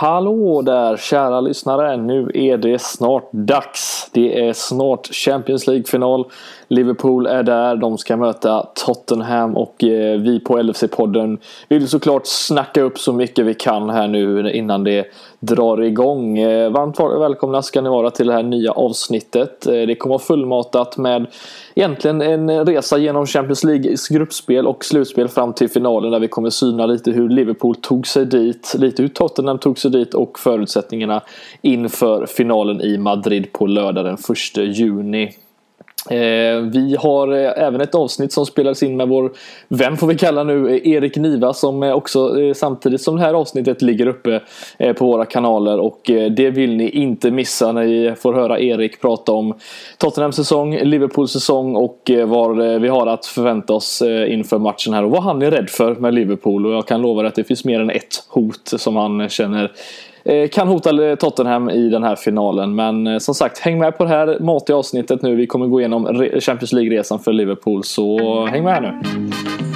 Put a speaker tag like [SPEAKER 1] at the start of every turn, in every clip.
[SPEAKER 1] Hallå där kära lyssnare! Nu är det snart dags. Det är snart Champions League-final. Liverpool är där. De ska möta Tottenham och eh, vi på LFC-podden vill såklart snacka upp så mycket vi kan här nu innan det drar igång. Eh, varmt välkomna ska ni vara till det här nya avsnittet. Eh, det kommer vara fullmatat med egentligen en resa genom Champions Leagues gruppspel och slutspel fram till finalen där vi kommer syna lite hur Liverpool tog sig dit, lite hur Tottenham tog sig dit och förutsättningarna inför finalen i Madrid på lördag den 1 juni. Eh, vi har eh, även ett avsnitt som spelades in med vår vän får vi kalla nu eh, Erik Niva som också samtidigt som det här avsnittet ligger uppe på våra kanaler. Och det vill ni inte missa när ni får höra Erik prata om Tottenhams säsong, Liverpools säsong och vad vi har att förvänta oss inför matchen här och vad han är rädd för med Liverpool. Och jag kan lova att det finns mer än ett hot som han känner kan hota Tottenham i den här finalen. Men eh, som sagt, häng med på det här matiga avsnittet nu. Vi kommer gå igenom Champions League-resan för Liverpool, så häng med här nu.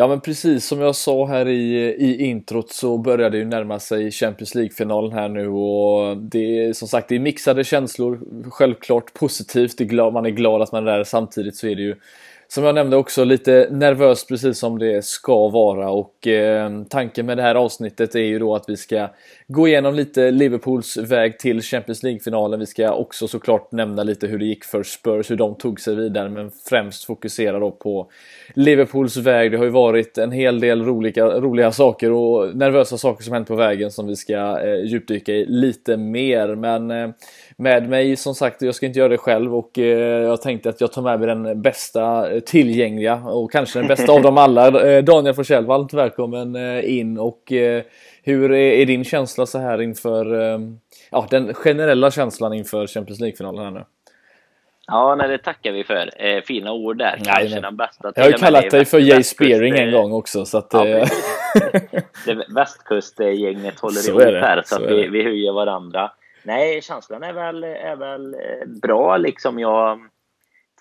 [SPEAKER 1] Ja men precis. Som jag sa här i, i introt så börjar det ju närma sig Champions League-finalen här nu och det är som sagt det är mixade känslor. Självklart positivt, det är glad, man är glad att man är där. Samtidigt så är det ju som jag nämnde också lite nervöst precis som det ska vara och eh, tanken med det här avsnittet är ju då att vi ska gå igenom lite Liverpools väg till Champions League-finalen. Vi ska också såklart nämna lite hur det gick för Spurs, hur de tog sig vidare men främst fokusera då på Liverpools väg. Det har ju varit en hel del roliga, roliga saker och nervösa saker som hänt på vägen som vi ska eh, djupdyka i lite mer. Men eh, med mig som sagt, jag ska inte göra det själv och eh, jag tänkte att jag tar med mig den bästa eh, tillgängliga och kanske den bästa av dem alla. Eh, Daniel Forsell, varmt välkommen in och hur är, din känsla så här inför, ja den generella känslan inför Champions League-finalen här nu?
[SPEAKER 2] Ja, nej, det tackar vi för. Eh, fina ord där. Kanske nej, den bästa.
[SPEAKER 1] Jag har ju kallat dig för Jay Spearing en gång också. Så att, ja, eh...
[SPEAKER 2] det västkustgänget håller så ihop här så, så vi, vi höjer varandra. Nej, känslan är väl, är väl eh, bra liksom. Jag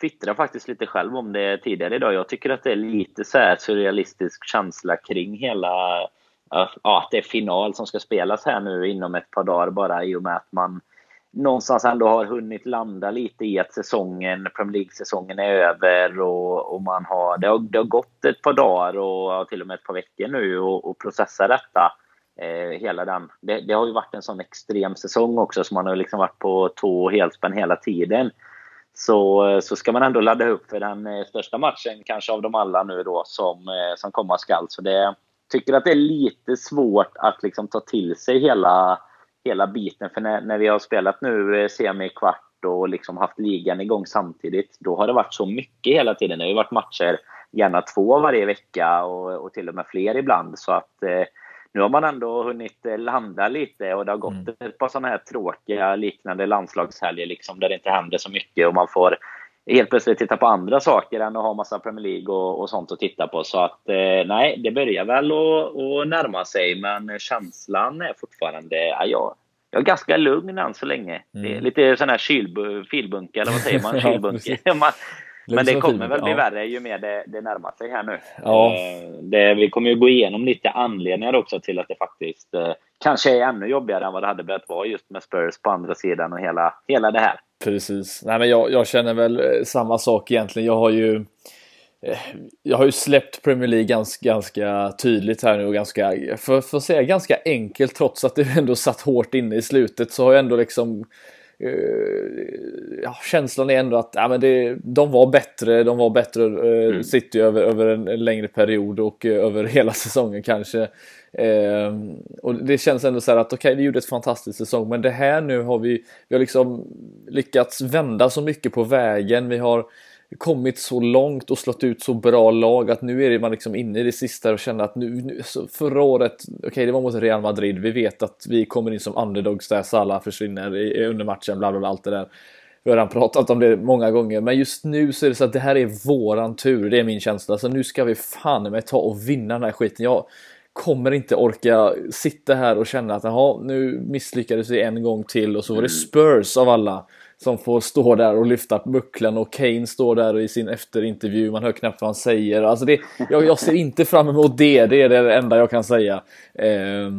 [SPEAKER 2] twittrade faktiskt lite själv om det tidigare idag. Jag tycker att det är lite så här surrealistisk känsla kring hela eh, ja, att det är final som ska spelas här nu inom ett par dagar bara i och med att man någonstans ändå har hunnit landa lite i att säsongen, Premier League-säsongen är över och, och man har det, har, det har gått ett par dagar och till och med ett par veckor nu och, och processa detta. Eh, hela den. Det, det, har ju varit en sån extrem säsong också så man har liksom varit på tå och helspänn hela tiden. Så, eh, så ska man ändå ladda upp för den eh, största matchen kanske av dem alla nu då som, eh, som komma skall. Så det tycker att det är lite svårt att liksom ta till sig hela hela biten. För när, när vi har spelat nu eh, semi-kvart och liksom haft ligan igång samtidigt, då har det varit så mycket hela tiden. Det har ju varit matcher, gärna två varje vecka och, och till och med fler ibland. Så att eh, nu har man ändå hunnit eh, landa lite och det har gått mm. ett par sådana här tråkiga liknande landslagshelger liksom, där det inte händer så mycket och man får helt plötsligt titta på andra saker än att ha massa Premier League och, och sånt att titta på. Så att eh, nej, det börjar väl att, närma sig, men känslan är fortfarande, ja, jag, jag är ganska lugn än så länge. Mm. Det är mm. lite sån här kylbu, filbunke, eller vad säger man? Kylbunke. men det kommer väl bli ja. värre ju mer det, det närmar sig här nu. Ja. Eh, det, vi kommer ju gå igenom lite anledningar också till att det faktiskt eh, kanske är ännu jobbigare än vad det hade behövt vara just med Spurs på andra sidan och hela, hela det här.
[SPEAKER 1] Precis. Nej, men jag, jag känner väl eh, samma sak egentligen. Jag har ju jag har ju släppt Premier League ganska, ganska tydligt här nu och ganska, för, för att säga ganska enkelt trots att det ändå satt hårt inne i slutet så har jag ändå liksom ja, känslan är ändå att ja, men det, de var bättre, de var bättre uh, mm. City över, över en, en längre period och uh, över hela säsongen kanske. Eh, och det känns ändå så här att okej, okay, vi gjorde ett fantastiskt säsong, men det här nu har vi, vi har liksom lyckats vända så mycket på vägen. Vi har kommit så långt och slått ut så bra lag att nu är man liksom inne i det sista och känner att nu, nu förra året, okej okay, det var mot Real Madrid, vi vet att vi kommer in som underdogs där Salah försvinner under matchen, bla bla bla allt det där. vi har redan pratat om det många gånger, men just nu så är det så att det här är våran tur. Det är min känsla. Så nu ska vi fan med ta och vinna den här skiten. Jag kommer inte orka sitta här och känna att jaha, nu misslyckades vi en gång till och så var det mm. Spurs av alla som får stå där och lyfta bucklan och Kane står där i sin efterintervju. Man hör knappt vad han säger. Alltså det, jag, jag ser inte fram emot det. Det är det enda jag kan säga. Eh,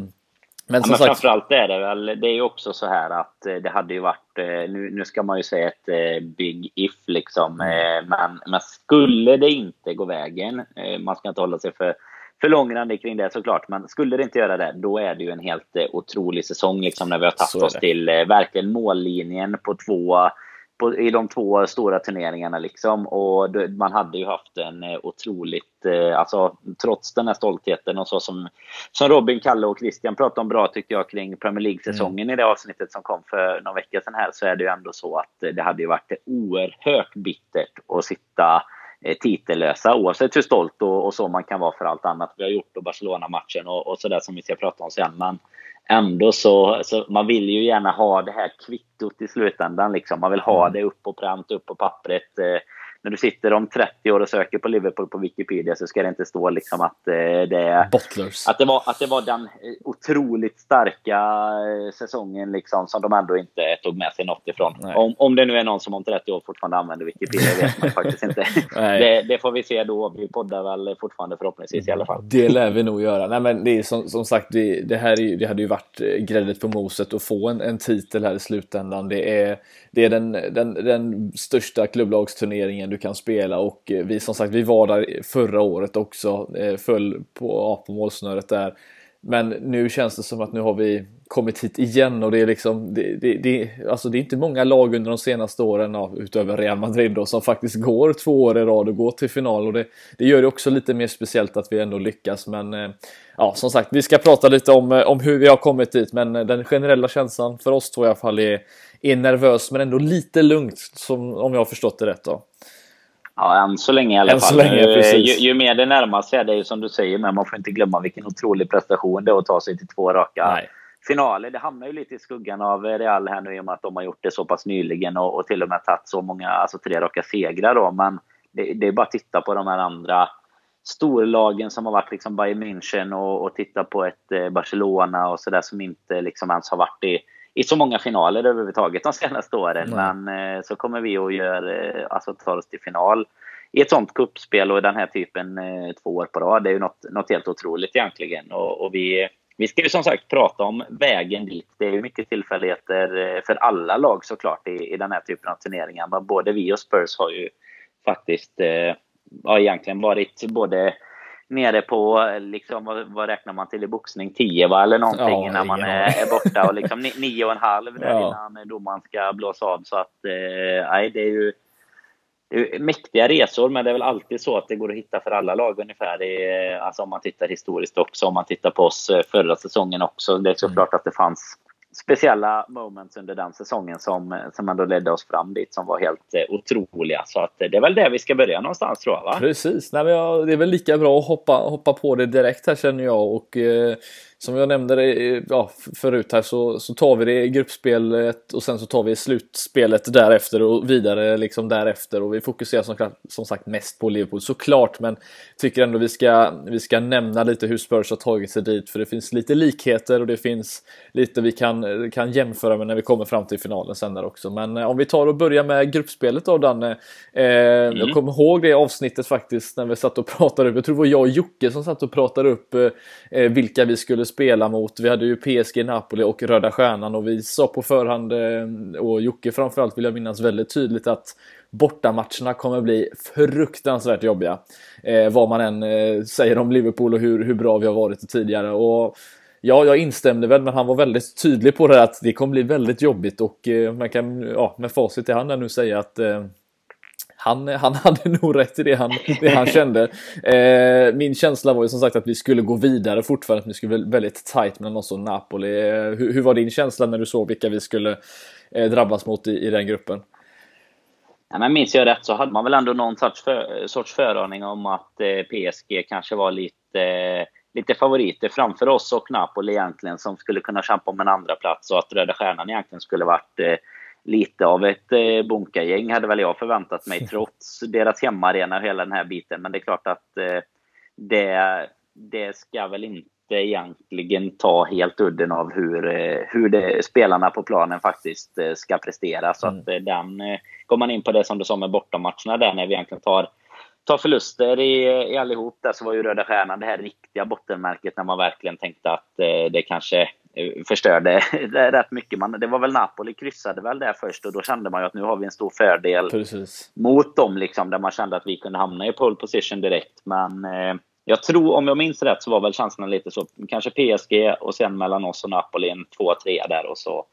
[SPEAKER 2] men, ja, men sagt... framförallt är det väl, det är ju också så här att eh, det hade ju varit, eh, nu, nu ska man ju säga ett eh, big if liksom, mm. men, men skulle det inte gå vägen, man ska inte hålla sig för, för långrandig kring det såklart, men skulle det inte göra det, då är det ju en helt otrolig säsong liksom när vi har tagit oss till verkligen mållinjen på två på, i de två stora turneringarna liksom. Och man hade ju haft en eh, otroligt, eh, alltså trots den här stoltheten och så som, som Robin, Kalle och Christian pratade om bra tycker jag kring Premier League-säsongen mm. i det avsnittet som kom för någon vecka sedan här så är det ju ändå så att det hade ju varit oerhört bittert att sitta eh, titellösa oavsett hur stolt och, och, så man kan vara för allt annat vi har gjort och Barcelona-matchen och, och sådär som vi ska prata om sen. Men ändå så, så man vill ju gärna ha det här kvittot i slutändan. Liksom. Man vill ha mm. det upp på pränt, upp på pappret. Eh, när du sitter om 30 år och söker på Liverpool på Wikipedia så ska det inte stå liksom att eh, det. Att det, var, att det var den eh, otroligt starka eh, säsongen liksom som de ändå inte tog med sig något ifrån. Om, om det nu är någon som om 30 år fortfarande använder Wikipedia vet man faktiskt inte. det, det, får vi se då. Vi poddar väl fortfarande förhoppningsvis i alla fall.
[SPEAKER 1] Det lär vi nog göra. Nej, men det är som, som sagt, det, det här är, det hade ju varit gräddet på moset att få en, en titel här i slutändan. Det är, det är den, den, den största klubblagsturneringen du kan spela och eh, vi som sagt vi var där förra året också, eh, föll på, ja, på målsnöret där. Men nu känns det som att nu har vi kommit hit igen och det är liksom det, det, det, alltså det är inte många lag under de senaste åren ja, utöver Real Madrid då, som faktiskt går två år i rad och går till final och det, det gör det också lite mer speciellt att vi ändå lyckas men eh, ja som sagt vi ska prata lite om, om hur vi har kommit dit men den generella känslan för oss två i alla fall är, är nervös men ändå lite lugnt som, om jag har förstått det rätt då.
[SPEAKER 2] Ja, än så länge i alla än fall. Länge, ju, ju, mer det närmar sig, det är ju som du säger, men man får inte glömma vilken otrolig prestation det är att ta sig till två raka Nej. finaler. Det hamnar ju lite i skuggan av Real här nu i och med att de har gjort det så pass nyligen och, och till och med tagit så många, alltså tre raka segrar då. Men det, det är bara att titta på de här andra storlagen som har varit liksom Bayern München och, och titta på ett eh, Barcelona och sådär som inte liksom ens har varit i i så många finaler överhuvudtaget de senaste åren. Mm. Men eh, så kommer vi att göra, eh, alltså ta oss till final i ett sånt kuppspel och den här typen eh, två år på rad. Det är ju något, något helt otroligt egentligen. Och, och, vi, vi ska ju som sagt prata om vägen dit. Det är ju mycket tillfälligheter eh, för alla lag såklart i, i den här typen av turneringar. Men både vi och Spurs har ju faktiskt eh, ja, egentligen varit både nere på, liksom, vad, vad, räknar man till i boxning? 10 va? eller någonting ja, när man ja. är, borta och liksom 9,5 där ja. innan domaren ska blåsa av. Så att, eh, nej, det är ju det är mäktiga resor, men det är väl alltid så att det går att hitta för alla lag ungefär. I, alltså om man tittar historiskt också, om man tittar på oss eh, förra säsongen också. Det är såklart mm. att det fanns speciella moments under den säsongen som, som ändå ledde oss fram dit som var helt eh, otroliga. Så att, eh, det är väl där vi ska börja någonstans tror jag. Va?
[SPEAKER 1] Precis, Nej, men jag, det är väl lika bra att hoppa, hoppa på det direkt här känner jag. Och, eh, som jag nämnde det, ja, förut här så, så tar vi det i gruppspelet och sen så tar vi slutspelet därefter och vidare liksom därefter och vi fokuserar som, som sagt mest på Liverpool såklart men tycker ändå vi ska, vi ska nämna lite hur Spurs har tagit sig dit för det finns lite likheter och det finns lite vi kan, kan jämföra med när vi kommer fram till finalen sen där också men eh, om vi tar och börjar med gruppspelet då Danne eh, mm. Jag kommer ihåg det avsnittet faktiskt när vi satt och pratade upp, jag tror det var jag och Jocke som satt och pratade upp eh, vilka vi skulle spela mot. Vi hade ju PSG, Napoli och Röda Stjärnan och vi sa på förhand, eh, och Jocke framförallt vill jag minnas väldigt tydligt att bortamatcherna kommer bli fruktansvärt jobbiga. Eh, vad man än eh, säger om Liverpool och hur, hur bra vi har varit tidigare. Och Ja, jag instämde väl, men han var väldigt tydlig på det att det kommer bli väldigt jobbigt och eh, man kan ja, med facit i handen nu säga att eh, han, han hade nog rätt i det han, det han kände. Eh, min känsla var ju som sagt att vi skulle gå vidare fortfarande, att vi skulle bli väldigt tight mellan oss och Napoli. Eh, hur, hur, var din känsla när du såg vilka vi skulle eh, drabbas mot i, i den gruppen?
[SPEAKER 2] Ja, men minns jag rätt så hade man väl ändå någon sorts, för, sorts föraning om att eh, PSG kanske var lite, lite favoriter framför oss och Napoli egentligen som skulle kunna kämpa om en andra plats och att Röda Stjärnan egentligen skulle varit eh, lite av ett eh, bunkargäng hade väl jag förväntat mig trots deras hemmaarena och hela den här biten. Men det är klart att eh, det, det ska väl inte egentligen ta helt udden av hur, eh, hur det, spelarna på planen faktiskt eh, ska prestera. Så mm. att eh, den, går man in på det som du sa med bortamatcherna där när vi egentligen tar tar förluster i, i allihop där så var ju Röda Stjärnan det här riktiga bottenmärket när man verkligen tänkte att eh, det kanske förstörde rätt mycket. Man, det var väl Napoli kryssade väl där först och då kände man ju att nu har vi en stor fördel
[SPEAKER 1] Precis.
[SPEAKER 2] mot dem liksom där man kände att vi kunde hamna i pole position direkt. Men eh, jag tror, om jag minns rätt, så var väl chanserna lite så. Kanske PSG och sen mellan oss och Napoli en 2-3 där och så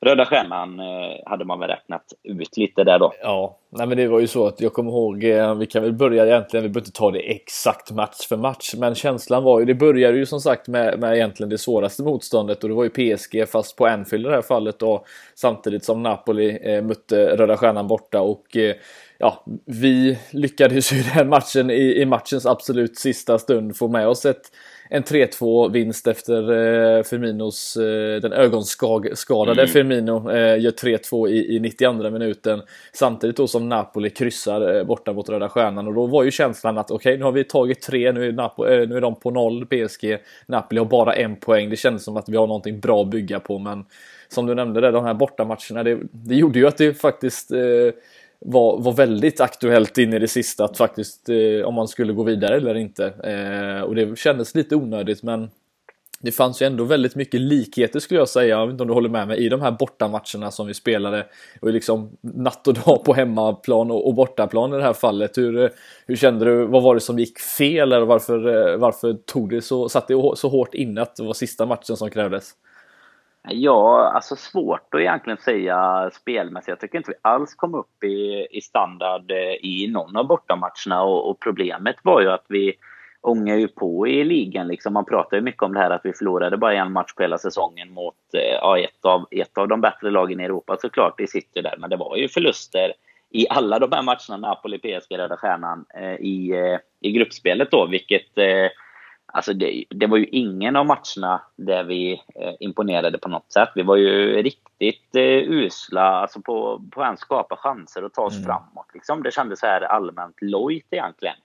[SPEAKER 2] Röda Stjärnan eh, hade man väl räknat ut lite där då.
[SPEAKER 1] Ja, nej men det var ju så att jag kommer ihåg, eh, vi kan väl börja egentligen, vi behöver inte ta det exakt match för match, men känslan var ju, det började ju som sagt med, med egentligen det svåraste motståndet och det var ju PSG fast på Anfield i det här fallet då, samtidigt som Napoli eh, mötte Röda Stjärnan borta och eh, ja, vi lyckades ju i den matchen i, i matchens absolut sista stund få med oss ett en 3-2 vinst efter eh, Firminos, eh, den ögonskadade mm. Firmino eh, gör 3-2 i, i 92 minuten. Samtidigt då som Napoli kryssar borta mot Röda Stjärnan och då var ju känslan att okej, okay, nu har vi tagit tre, nu är, Napo, eh, nu är de på noll PSG. Napoli har bara en poäng. Det kändes som att vi har någonting bra att bygga på, men som du nämnde där, de här bortamatcherna, det, det gjorde ju att det faktiskt eh, var, var väldigt aktuellt in i det sista att faktiskt eh, om man skulle gå vidare eller inte. Eh, och det kändes lite onödigt men det fanns ju ändå väldigt mycket likheter skulle jag säga, jag vet inte om du håller med mig, i de här bortamatcherna som vi spelade. Och liksom natt och dag på hemmaplan och, och bortaplan i det här fallet. Hur, hur kände du, vad var det som gick fel eller varför, eh, varför tog det så, satt det så hårt inne att det var sista matchen som krävdes?
[SPEAKER 2] Ja, alltså svårt att egentligen säga spelmässigt. Jag tycker inte vi alls kom upp i, i standard eh, i någon av bortamatcherna och, och problemet var ju att vi ångar ju på i ligan. Liksom. Man pratar ju mycket om det här att vi förlorade bara en match på hela säsongen mot eh, ja, ett, av, ett av de bättre lagen i Europa såklart. Det sitter där, men det var ju förluster i alla de här matcherna, Napoli, PSG, Röda Stjärnan, eh, i, i gruppspelet då, vilket Alltså det, det, var ju ingen av matcherna där vi eh, imponerade på något sätt. Vi var ju riktigt eh, usla alltså på, på att skapa chanser och ta oss mm. framåt. Liksom. Det kändes så här allmänt lojt egentligen.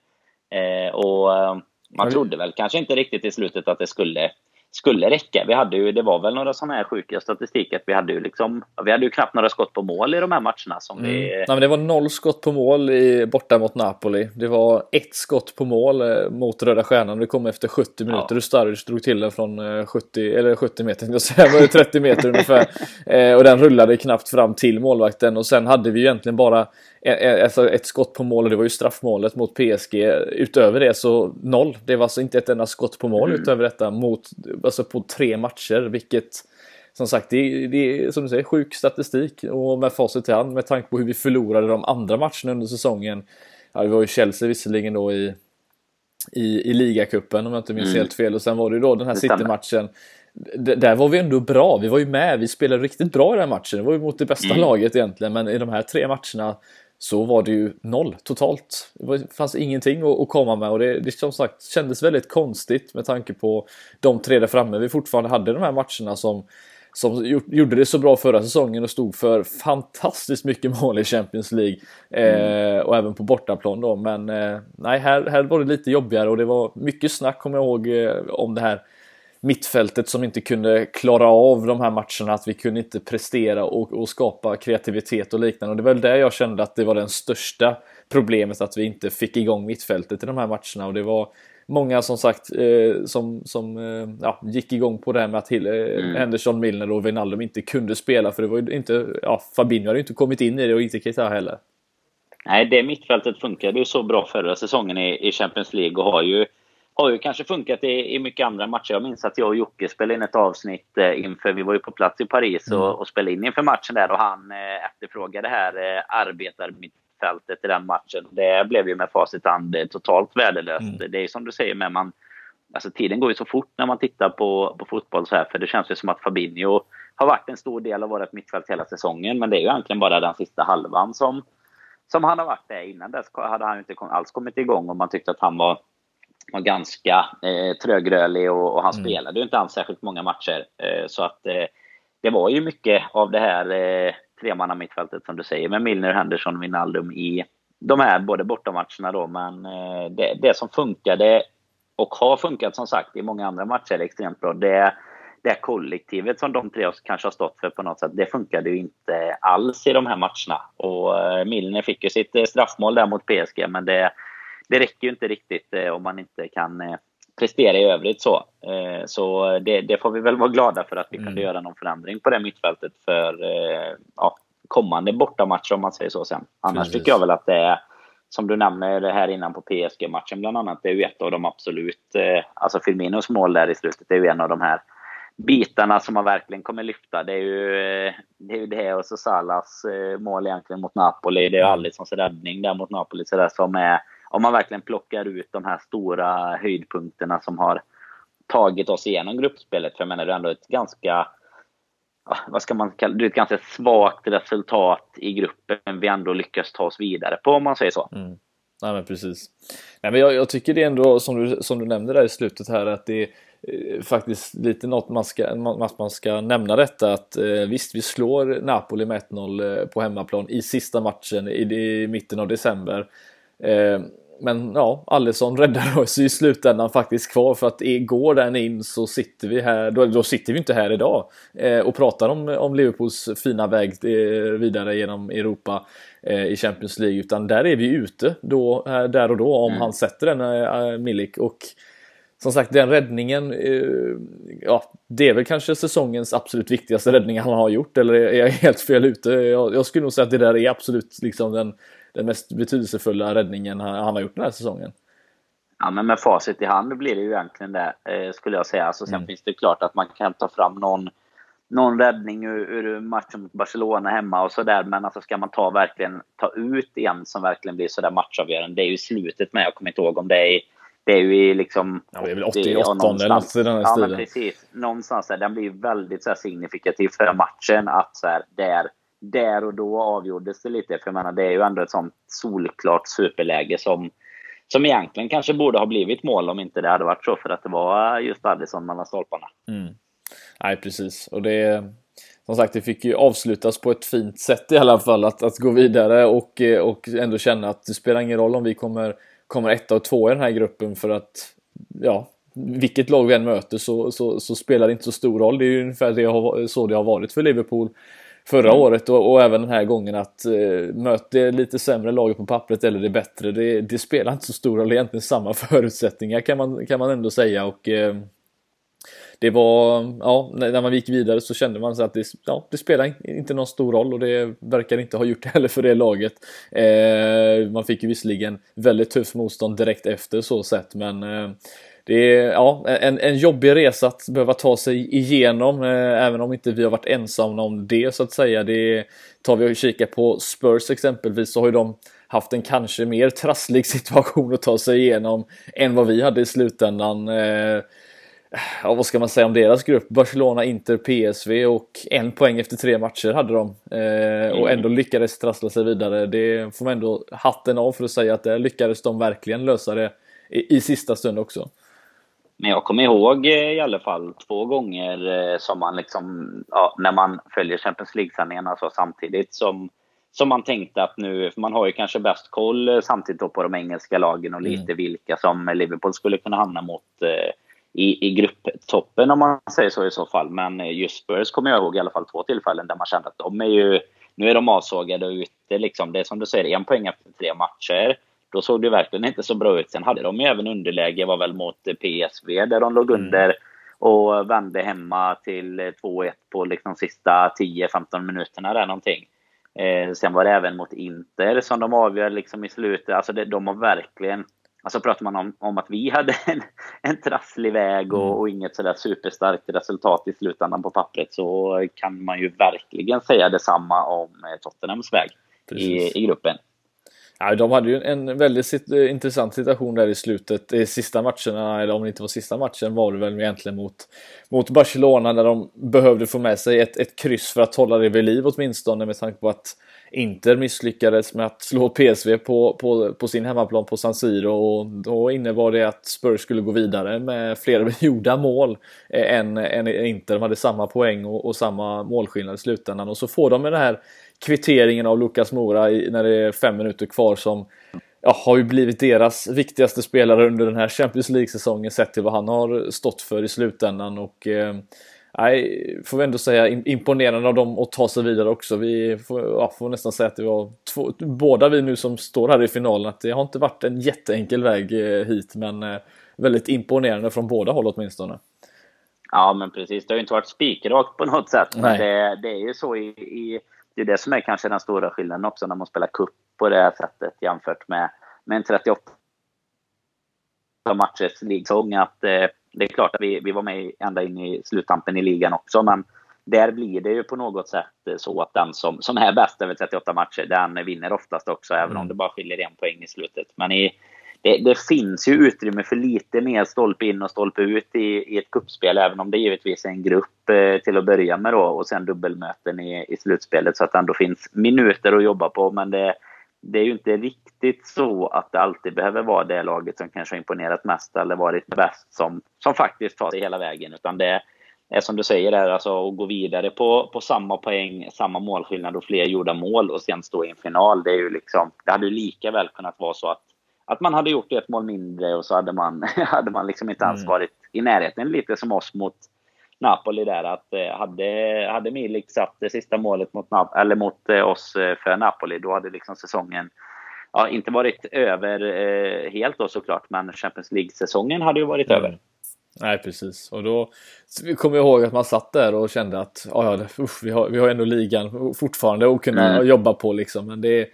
[SPEAKER 2] Eh, och eh, man trodde väl kanske inte riktigt i slutet att det skulle skulle räcka. Vi hade ju, det var väl några sådana här sjuka statistik att vi hade ju liksom, vi hade ju knappt några skott på mål i de här matcherna som mm. vi...
[SPEAKER 1] Nej, men det var noll skott på mål i, borta mot Napoli. Det var ett skott på mål eh, mot Röda Stjärnan. Det kom efter 70 minuter. Ja. Sturridge drog till den från 70, eh, eller 70 meter, jag säga, var 30 meter ungefär. Eh, och den rullade knappt fram till målvakten och sen hade vi ju egentligen bara alltså ett skott på mål och det var ju straffmålet mot PSG. Utöver det så noll. Det var alltså inte ett enda skott på mål mm. utöver detta mot, alltså på tre matcher, vilket som sagt, det, det är som du säger sjuk statistik och med facit i hand med tanke på hur vi förlorade de andra matcherna under säsongen. Ja, det var ju Chelsea visserligen då i, i, i ligacupen om jag inte minns mm. helt fel och sen var det ju då den här City-matchen där var vi ändå bra. Vi var ju med. Vi spelade riktigt bra i den matchen. Det var ju mot det bästa mm. laget egentligen. Men i de här tre matcherna så var det ju noll totalt. Det fanns ingenting att, komma med och det, det som sagt kändes väldigt konstigt med tanke på de tre där framme vi fortfarande hade de här matcherna som som gjorde det så bra förra säsongen och stod för fantastiskt mycket mål i Champions League. Mm. Eh, och även på bortaplan då. Men eh, nej, här, här var det lite jobbigare och det var mycket snack, kommer jag ihåg, eh, om det här mittfältet som inte kunde klara av de här matcherna, att vi kunde inte prestera och, och, skapa kreativitet och liknande. Och det var väl där jag kände att det var det största problemet, att vi inte fick igång mittfältet i de här matcherna. Och det var många som sagt eh, som, som eh, ja, gick igång på det här med att Hill, eh, mm. Henderson, Milner och Wijnaldum inte kunde spela. För det var ju inte, ja, Fabinho hade ju inte kommit in i det och inte Keita heller.
[SPEAKER 2] Nej, det mittfältet funkade ju så bra förra säsongen i, i Champions League och har ju har ju kanske funkat i, i mycket andra matcher. Jag minns att jag och Jocke spelade in ett avsnitt eh, inför, vi var ju på plats i Paris och, mm. och spelade in inför matchen där och han eh, efterfrågade det här eh, arbetarmittfältet i den matchen. Det blev ju med facit hand eh, totalt värdelöst. Mm. Det är som du säger, men man, alltså tiden går ju så fort när man tittar på, på fotboll så här, för det känns ju som att Fabinho har varit en stor del av vårt mittfält hela säsongen, men det är ju egentligen bara den sista halvan som, som han har varit där. Innan dess hade han inte alls kommit igång och man tyckte att han var var ganska eh, trögrörlig och, och han mm. spelade ju inte alls särskilt många matcher. Eh, så att eh, det var ju mycket av det här eh, tremanna mittfältet som du säger med Milner, Henderson och Wijnaldum i de här både bortamatcherna då. Men eh, det, det som funkade och har funkat som sagt i många andra matcher extremt bra. Det, det kollektivet som de tre kanske har stått för på något sätt, det funkade ju inte alls i de här matcherna. Och eh, Milner fick ju sitt eh, straffmål där mot PSG, men det, det räcker ju inte riktigt om man inte kan prestera i övrigt så. Så det, det, får vi väl vara glada för att vi mm. kunde göra någon förändring på det mittfältet för ja, kommande bortamatcher om man säger så sen. Annars Precis. tycker jag väl att det är, som du nämner här innan på PSG-matchen bland annat, det är ju ett av de absolut, eh, alltså Firminos mål där i slutet, det är ju en av de här bitarna som man verkligen kommer lyfta. Det är ju eh, det, är ju det och så Salas eh, mål egentligen mot Napoli. Det är ju mm. Alissons räddning där mot Napoli så där, som är, om man verkligen plockar ut de här stora höjdpunkterna som har tagit oss igenom gruppspelet. För jag menar, det är ändå ett ganska vad ska man kalla det, är ett ganska svagt resultat i gruppen vi ändå lyckas ta oss vidare på om man säger så.
[SPEAKER 1] Mm. Nej men precis. Nej, men jag, jag, tycker det är ändå som du, som du nämnde där i slutet här att det är eh, faktiskt lite något man ska, man, man ska nämna detta att eh, visst vi slår Napoli med 1-0 eh, på hemmaplan i sista matchen i, i mitten av december. Eh, men ja, Alisson räddar oss i slutändan faktiskt kvar för att går den in så sitter vi här, då, då sitter vi inte här idag eh, och pratar om, om Liverpools fina väg eh, vidare genom Europa eh, i Champions League utan där är vi ute då, eh, där och då om mm. han sätter den eh, Milik och som sagt den räddningen, eh, ja det är väl kanske säsongens absolut viktigaste räddning han har gjort eller är jag helt fel ute? Jag, jag skulle nog säga att det där är absolut liksom den den mest betydelsefulla räddningen han, har gjort den här säsongen.
[SPEAKER 2] Ja, men med facit i hand blir det ju egentligen det, eh, skulle jag säga. Alltså, sen mm. finns det klart att man kan ta fram någon, någon räddning ur, ur matchen mot Barcelona hemma och sådär. Men alltså, ska man ta verkligen ta ut en som verkligen blir sådär matchavgörande, det är ju slutet med. Jag kommer inte ihåg om det är det är ju liksom...
[SPEAKER 1] Ja, det är väl 88 eller något i den här
[SPEAKER 2] ja, stilen. Men precis. Någonstans där. Den blir väldigt så signifikativ för matchen. Att så här, där där och då avgjordes det lite. För jag menar, det är ju ändå ett sånt solklart superläge som, som egentligen kanske borde ha blivit mål om inte det hade varit så. För att det var just Addison mellan stolparna.
[SPEAKER 1] Mm. Nej, precis. Och det... Som sagt, det fick ju avslutas på ett fint sätt i alla fall. Att, att gå vidare och, eh, och ändå känna att det spelar ingen roll om vi kommer, kommer etta och två i den här gruppen. För att, ja, vilket lag vi än möter så, så, så, spelar det inte så stor roll. Det är ju ungefär det, så det har varit för Liverpool förra mm. året och, och, även den här gången att eh, möter det lite sämre laget på pappret eller det bättre, det, det, spelar inte så stor roll, egentligen samma förutsättningar kan man, kan man ändå säga och eh, det var, ja, när man gick vidare så kände man så att det, ja, det spelar inte någon stor roll och det verkar inte ha gjort det heller för det laget. Eh, man fick ju visserligen väldigt tufft motstånd direkt efter så sett men eh, det är ja, en, en jobbig resa att behöva ta sig igenom, eh, även om inte vi har varit ensamma om det så att säga. Det tar vi och kikar på Spurs exempelvis så har ju de haft en kanske mer trasslig situation att ta sig igenom än vad vi hade i slutändan. Eh, ja, vad ska man säga om deras grupp? Barcelona, Inter, PSV och en poäng efter tre matcher hade de. Eh, och ändå lyckades trassla sig vidare. Det får man ändå hatten av för att säga att det lyckades de verkligen lösa det i, i sista stund också.
[SPEAKER 2] Men jag kommer ihåg eh, i alla fall två gånger eh, som man liksom, ja, när man följer Champions League-sändningarna alltså samtidigt som, som man tänkte att nu, för man har ju kanske bäst koll eh, samtidigt då på de engelska lagen och lite mm. vilka som Liverpool skulle kunna hamna mot i, i grupptoppen om man säger så i så fall. Men just Spurs kommer jag ihåg i alla fall två tillfällen där man kände att de är ju, nu är de avsågade och ute liksom. Det är som du säger, en poäng efter tre matcher. Då såg det verkligen inte så bra ut. Sen hade de ju även underläge, var väl mot PSV där de låg mm. under och vände hemma till 2-1 på liksom sista 10-15 minuterna där någonting. Eh, sen var det även mot Inter som de avgör liksom i slutet. Alltså det, de har verkligen... Alltså pratar man om, om att vi hade en, en trasslig väg och, mm. och inget sådär superstarkt resultat i slutändan på pappret så kan man ju verkligen säga detsamma om eh, Tottenhams väg i, i gruppen.
[SPEAKER 1] Ja, de hade ju en väldigt eh, intressant situation där i slutet. I sista matcherna, eller om det inte var sista matchen, var det väl egentligen mot, mot Barcelona där de behövde få med sig ett, ett kryss för att hålla det vid liv åtminstone med tanke på att Inter misslyckades med att slå PSV på, på, på sin hemmaplan på San Siro och då innebar det att Spurs skulle gå vidare med fler gjorda mål eh, än, än Inter. De hade samma poäng och, och samma målskillnad i slutändan och så får de med det här kvitteringen av Lukas Mora när det är fem minuter kvar som ja, har ju blivit deras viktigaste spelare under den här Champions League-säsongen sett till vad han har stått för i slutändan och eh, Nej, får vi ändå säga imponerande av dem att ta sig vidare också. Vi får, ja, får nästan säga att det var två, båda vi nu som står här i finalen, att det har inte varit en jätteenkel väg eh, hit, men eh, väldigt imponerande från båda håll åtminstone.
[SPEAKER 2] Ja, men precis. Det har ju inte varit spikrakt på något sätt. Det, det, är ju så i, i, Det är det som är kanske den stora skillnaden också när man spelar cup på det här sättet jämfört med, med en 38 matchers ligsång. Att eh, det är klart att vi, vi var med ända in i sluttampen i ligan också, men där blir det ju på något sätt så att den som, som är bäst över 38 matcher, den vinner oftast också, även om mm. det bara skiljer en poäng i slutet. Men i, det, det, finns ju utrymme för lite mer stolpe in och stolpe ut i, i ett kuppspel även om det givetvis är en grupp eh, till att börja med då och sen dubbelmöten i, i slutspelet så att det ändå finns minuter att jobba på. Men det, det är ju inte riktigt så att det alltid behöver vara det laget som kanske har imponerat mest eller varit bäst som, som faktiskt tar sig hela vägen. Utan det är som du säger, där, alltså, att gå vidare på, på samma poäng, samma målskillnad och fler gjorda mål och sen stå i en final. Det, är ju liksom, det hade ju lika väl kunnat vara så att, att man hade gjort ett mål mindre och så hade man, hade man liksom inte ens mm. varit i närheten. Lite som oss mot Napoli där. Att eh, hade, hade Milik satt det sista målet mot, eller mot eh, oss eh, för Napoli, då hade liksom säsongen ja, inte varit över eh, helt då såklart, men Champions League-säsongen hade ju varit mm. över.
[SPEAKER 1] Nej, precis. Och då kommer jag ihåg att man satt där och kände att ja, vi, har, vi har ändå ligan fortfarande att kunna mm. jobba på liksom. Men det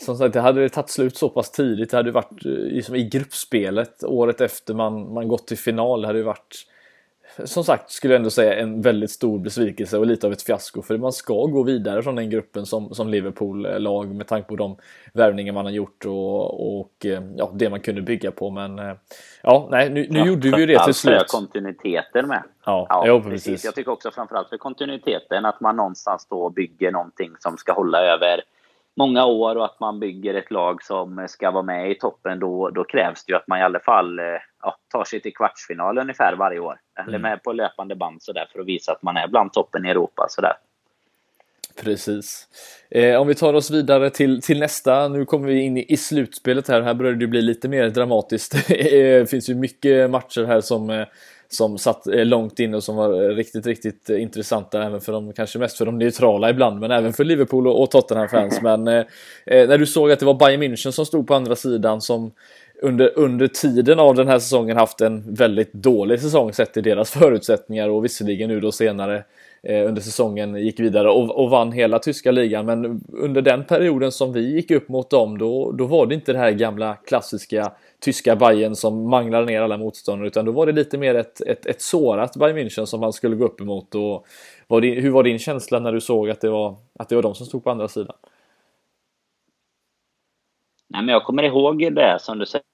[SPEAKER 1] som sagt, det hade tagit slut så pass tidigt. Det hade varit liksom, i gruppspelet året efter man, man gått till final. Det hade varit som sagt skulle jag ändå säga en väldigt stor besvikelse och lite av ett fiasko för man ska gå vidare från den gruppen som, som Liverpool-lag med tanke på de värvningar man har gjort och, och ja, det man kunde bygga på men ja, nej nu, nu ja, gjorde vi ju det till slut.
[SPEAKER 2] För kontinuiteten med.
[SPEAKER 1] Ja, ja jo, precis.
[SPEAKER 2] precis. Jag tycker också framförallt för kontinuiteten att man någonstans då bygger någonting som ska hålla över många år och att man bygger ett lag som ska vara med i toppen, då, då krävs det ju att man i alla fall eh, ja, tar sig till kvartsfinal ungefär varje år. Eller mm. med på löpande band sådär för att visa att man är bland toppen i Europa. Sådär.
[SPEAKER 1] Precis. Eh, om vi tar oss vidare till, till nästa, nu kommer vi in i, i slutspelet här, här börjar det bli lite mer dramatiskt. det finns ju mycket matcher här som eh, som satt eh, långt inne och som var eh, riktigt, riktigt eh, intressanta även för de, kanske mest för de neutrala ibland, men även för Liverpool och, Tottenham-fans. men eh, när du såg att det var Bayern München som stod på andra sidan som under, under tiden av den här säsongen haft en väldigt dålig säsong sett till deras förutsättningar och visserligen nu då senare Eh, under säsongen gick vidare och, och, vann hela tyska ligan. Men under den perioden som vi gick upp mot dem, då, då var det inte det här gamla klassiska tyska Bayern som manglade ner alla motståndare utan då var det lite mer ett, ett, ett sårat Bayern München som man skulle gå upp emot. Och var det, hur var din känsla när du såg att det, var, att det var de som stod på andra sidan?
[SPEAKER 2] Nej, men jag kommer ihåg det som du säger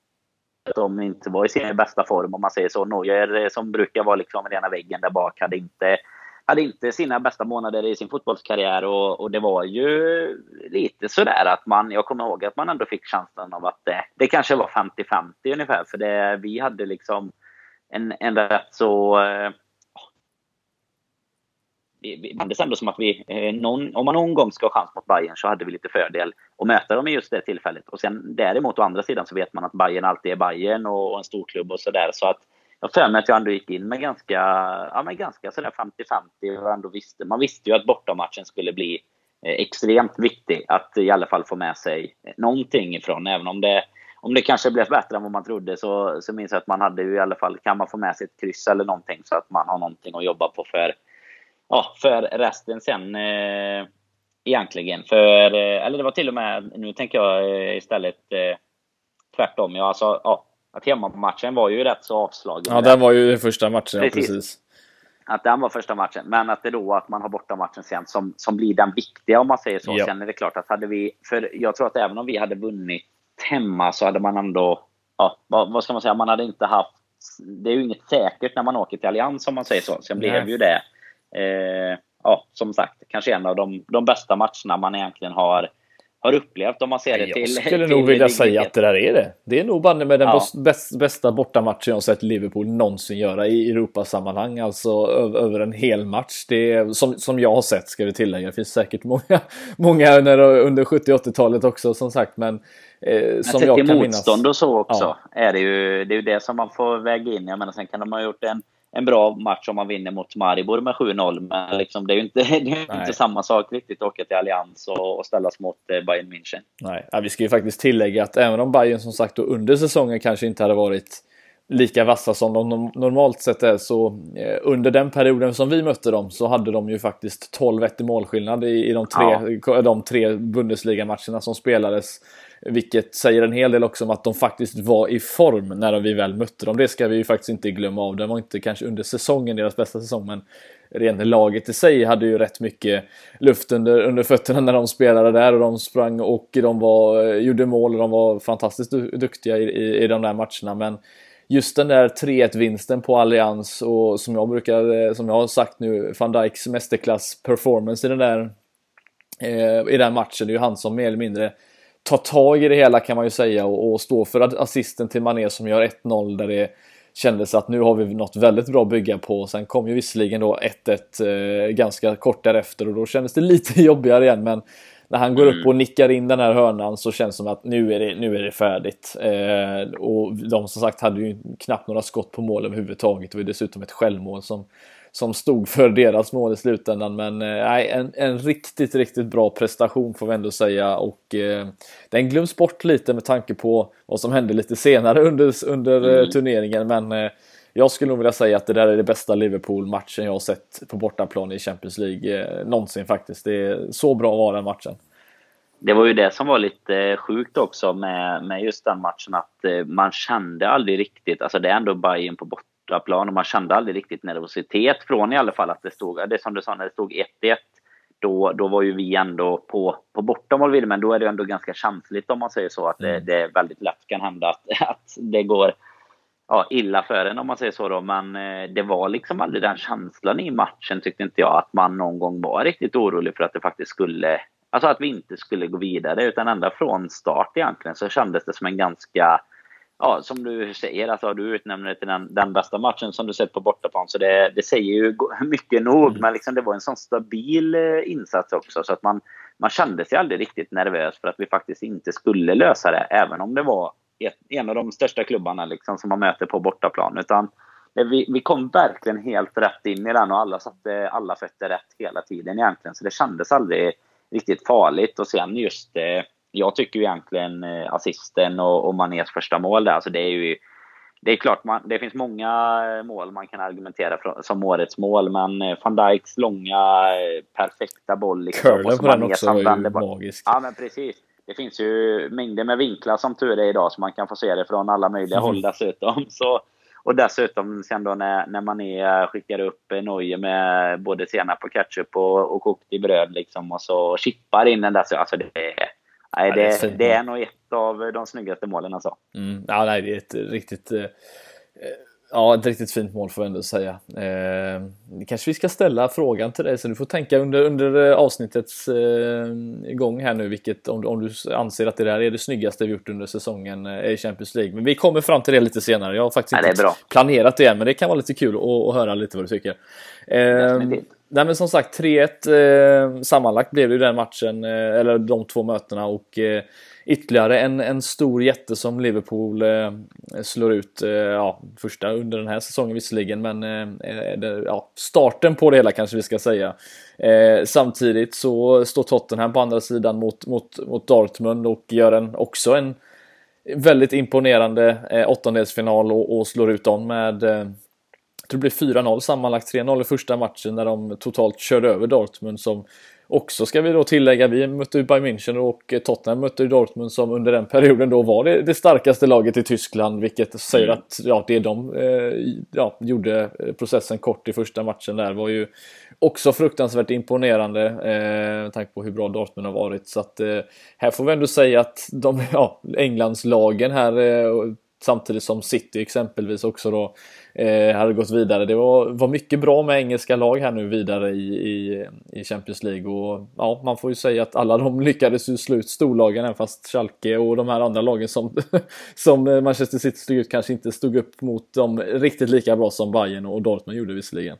[SPEAKER 2] att de inte var i sin bästa form om man säger så. Neuer eh, som brukar vara liksom rena väggen där bak hade inte hade inte sina bästa månader i sin fotbollskarriär och, och det var ju lite sådär att man, jag kommer ihåg att man ändå fick känslan av att det, det kanske var 50-50 ungefär för det, vi hade liksom en, en rätt så eh, det kändes ändå som att vi, eh, någon, om man någon gång ska ha chans mot Bayern så hade vi lite fördel att möta dem i just det tillfället. Och sen däremot å andra sidan så vet man att Bayern alltid är Bayern och, och en stor klubb och sådär. Så att jag för mig att jag ändå gick in med ganska, ja, men ganska sådär 50-50 och ändå visste, man visste ju att bortamatchen skulle bli eh, extremt viktig att i alla fall få med sig någonting ifrån. Även om det, om det kanske blev bättre än vad man trodde så, så minns jag att man hade ju i alla fall, kan man få med sig ett kryss eller någonting så att man har någonting att jobba på för, ja, för resten sen. Eh, egentligen. För, eh, eller det var till och med, nu tänker jag eh, istället eh, tvärtom. Ja, alltså, ja, att hemmamatchen var ju rätt så avslagen.
[SPEAKER 1] Ja, den var ju den första matchen, precis. Ja, precis.
[SPEAKER 2] Att den var första matchen, men att det då att man har borta matchen sen som, som blir den viktiga om man säger så. Ja. Sen är det klart att hade vi, för jag tror att även om vi hade vunnit hemma så hade man ändå, ja, vad, vad ska man säga, man hade inte haft, det är ju inget säkert när man åker till Allians om man säger så. Sen blev ju det, eh, ja, som sagt, kanske en av de, de bästa matcherna man egentligen har har upplevt om man ser det
[SPEAKER 1] jag
[SPEAKER 2] till...
[SPEAKER 1] Jag skulle nog vilja säga att det där är det. Det är nog banne med den ja. bästa bortamatchen jag sett Liverpool någonsin göra i Europasammanhang. Alltså över en hel match. Det är, som, som jag har sett ska vi tillägga. Det finns säkert många, många under 70-80-talet också som sagt. Men
[SPEAKER 2] eh, som jag kan minnas. motstånd och så också. Ja. Är det, ju, det är ju det som man får väga in. Jag menar sen kan de ha gjort en en bra match om man vinner mot Maribor med 7-0. Men liksom, det är ju inte, det är inte samma sak riktigt att åka till Allians och, och ställas mot eh, Bayern München.
[SPEAKER 1] Nej, ja, vi ska ju faktiskt tillägga att även om Bayern som sagt under säsongen kanske inte hade varit lika vassa som de normalt sett är så eh, under den perioden som vi mötte dem så hade de ju faktiskt 12-1 i målskillnad i, i de tre, ja. de tre Bundesliga-matcherna som spelades. Vilket säger en hel del också om att de faktiskt var i form när vi väl mötte dem. Det ska vi ju faktiskt inte glömma av. Det var inte kanske under säsongen deras bästa säsong, men rent laget i sig hade ju rätt mycket luft under, under fötterna när de spelade där och de sprang och de var, gjorde mål och de var fantastiskt duktiga i, i, i de där matcherna. Men just den där 3-1 vinsten på Allians och som jag brukar, eh, som jag har sagt nu, van Dijks mästerklass performance i den där eh, i den matchen. Det är ju han som mer eller mindre tar tag i det hela kan man ju säga och, och står för assisten till Mané som gör 1-0 där det kändes att nu har vi något väldigt bra att bygga på. Sen kom ju visserligen då 1-1 eh, ganska kort därefter och då kändes det lite jobbigare igen men när han går upp mm. och nickar in den här hörnan så känns det som att nu är det, nu är det färdigt. Eh, och de som sagt hade ju knappt några skott på mål överhuvudtaget. Det var dessutom ett självmål som som stod för deras mål i slutändan. Men eh, en, en riktigt, riktigt bra prestation får vi ändå säga och eh, den glöms bort lite med tanke på vad som hände lite senare under, under eh, mm. turneringen. Men eh, jag skulle nog vilja säga att det där är det bästa Liverpool-matchen jag har sett på bortaplan i Champions League eh, någonsin faktiskt. Det är så bra var den matchen.
[SPEAKER 2] Det var ju det som var lite sjukt också med, med just den matchen att eh, man kände aldrig riktigt, alltså det är ändå Bayern på bortaplan och man kände aldrig riktigt nervositet från i alla fall att det stod, det som du sa, när det stod 1-1 då, då var ju vi ändå på, på bortamål men då är det ändå ganska känsligt om man säger så att det, mm. det väldigt lätt kan hända att, att det går ja, illa för en om man säger så då. Men eh, det var liksom aldrig den känslan i matchen tyckte inte jag att man någon gång var riktigt orolig för att det faktiskt skulle Alltså att vi inte skulle gå vidare utan ända från start egentligen så kändes det som en ganska ja, som du säger, alltså, du utnämner det till den, den bästa matchen som du sett på bortaplan. Så det, det säger ju mycket nog. Mm. Men liksom, det var en sån stabil eh, insats också. Så att man, man kände sig aldrig riktigt nervös för att vi faktiskt inte skulle lösa det. Även om det var ett, en av de största klubbarna liksom, som man möter på bortaplan. Utan vi, vi kom verkligen helt rätt in i den och alla satte alla fötter rätt hela tiden egentligen. Så det kändes aldrig riktigt farligt. Och sen just eh, jag tycker ju egentligen eh, assisten och, och Manés första mål där, alltså det är ju det är klart, man, det finns många mål man kan argumentera för, som årets mål, men eh, van Dijks långa eh, perfekta boll.
[SPEAKER 1] Liksom, Curlen på den också var ju magisk.
[SPEAKER 2] Ja, men precis. Det finns ju mängder med vinklar som tur är idag, så man kan få se det från alla möjliga mm. håll dessutom. Så, och dessutom sen då när, när man är, skickar upp Neuer med både senap och ketchup och, och kokt i bröd liksom, och så chippar in den där. Så, alltså det är, Nej, det, ja, det, är, det är nog ett av de snyggaste målen alltså.
[SPEAKER 1] Mm. Ja, nej, det är ett riktigt... Eh, ja, ett riktigt fint mål får jag ändå säga. Eh, kanske vi ska ställa frågan till dig så du får tänka under, under eh, avsnittets eh, gång här nu vilket om, om du anser att det där är det snyggaste vi gjort under säsongen eh, i Champions League. Men vi kommer fram till det lite senare. Jag har faktiskt
[SPEAKER 2] ja,
[SPEAKER 1] inte planerat det än men det kan vara lite kul att, att höra lite vad du tycker. Eh, Nej men som sagt 3-1 eh, sammanlagt blev det ju den matchen, eh, eller de två mötena och eh, ytterligare en, en stor jätte som Liverpool eh, slår ut, eh, ja första under den här säsongen visserligen men eh, eh det, ja, starten på det hela kanske vi ska säga. Eh, samtidigt så står Tottenham på andra sidan mot, mot, mot Dortmund och gör en, också en väldigt imponerande eh, åttondelsfinal och, och slår ut dem med tror det blir 4-0 sammanlagt 3-0 i första matchen när de totalt körde över Dortmund som också ska vi då tillägga, vi mötte ju Bayern München och Tottenham mötte Dortmund som under den perioden då var det, det starkaste laget i Tyskland vilket säger mm. att ja, det de eh, ja, gjorde processen kort i första matchen där var ju också fruktansvärt imponerande eh, med tanke på hur bra Dortmund har varit så att eh, här får vi ändå säga att de, ja, Englandslagen här eh, samtidigt som City exempelvis också då eh, hade gått vidare. Det var, var mycket bra med engelska lag här nu vidare i, i, i Champions League och ja, man får ju säga att alla de lyckades ju slå ut storlagen även fast Schalke och de här andra lagen som, som Manchester City stod ut kanske inte stod upp mot dem riktigt lika bra som Bayern och Dortmund gjorde visserligen.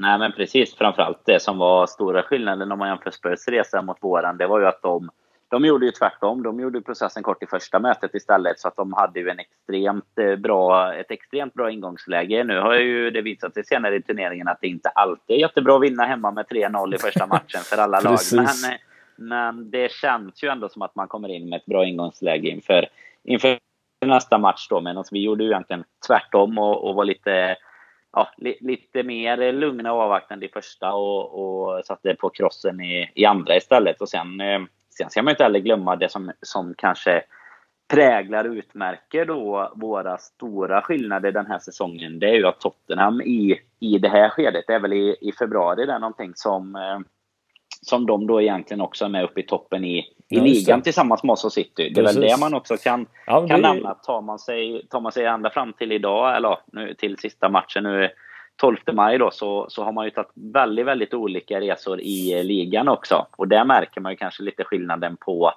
[SPEAKER 2] Nej men precis, framförallt det som var stora skillnaden om man jämför Spurs resa mot våran, det var ju att de de gjorde ju tvärtom. De gjorde processen kort i första mötet istället så att de hade ju en extremt eh, bra, ett extremt bra ingångsläge. Nu har ju det visat sig senare i turneringen att det inte alltid är jättebra att vinna hemma med 3-0 i första matchen för alla lag. Men, eh, men det känns ju ändå som att man kommer in med ett bra ingångsläge inför, inför nästa match då. Medan vi gjorde ju egentligen tvärtom och, och var lite ja, li, lite mer lugna och avvaktande i första och, och satte på krossen i, i andra istället. Och sen eh, Sen ska man inte heller glömma det som, som kanske präglar och utmärker då våra stora skillnader den här säsongen. Det är ju att Tottenham i, i det här skedet, det är väl i, i februari, det är någonting som, eh, som de då egentligen också är med uppe i toppen i, i ja, ligan tillsammans med oss och City. Det är Precis. väl det man också kan, ja, kan det... nämna. Tar man, sig, tar man sig ända fram till idag, eller nu, till sista matchen nu 12 maj då så, så har man ju tagit väldigt, väldigt olika resor i eh, ligan också. Och där märker man ju kanske lite skillnaden på,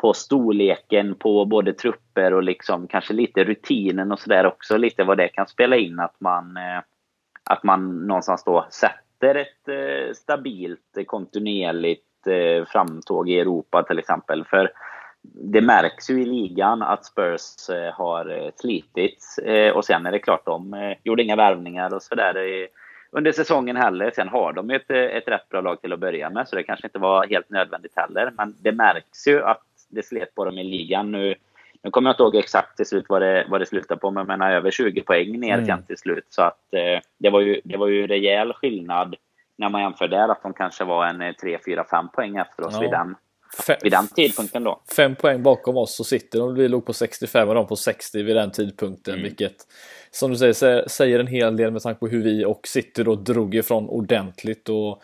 [SPEAKER 2] på storleken på både trupper och liksom kanske lite rutinen och sådär också. Lite vad det kan spela in att man, eh, att man någonstans då sätter ett eh, stabilt, kontinuerligt framtåg i Europa till exempel. För det märks ju i ligan att Spurs eh, har eh, slitits. Eh, och sen är det klart, de gjorde inga värvningar och sådär under säsongen heller. Sen har de ett, ett rätt bra lag till att börja med, så det kanske inte var helt nödvändigt heller. Men det märks ju att det slet på dem i ligan. Nu, nu kommer jag inte ihåg exakt till slut vad det, vad det slutade på, men menar över 20 poäng ner mm. sen till slut. Så att det var ju, det var ju rejäl skillnad när man jämför där, att de kanske var en 3, 4, 5 poäng efter oss ja. vid den Fem, vid den tidpunkten då.
[SPEAKER 1] Fem poäng bakom oss så sitter de. Vi låg på 65 och de på 60 vid den tidpunkten. Mm. Vilket som du säger säger en hel del med tanke på hur vi och City då drog ifrån ordentligt. Och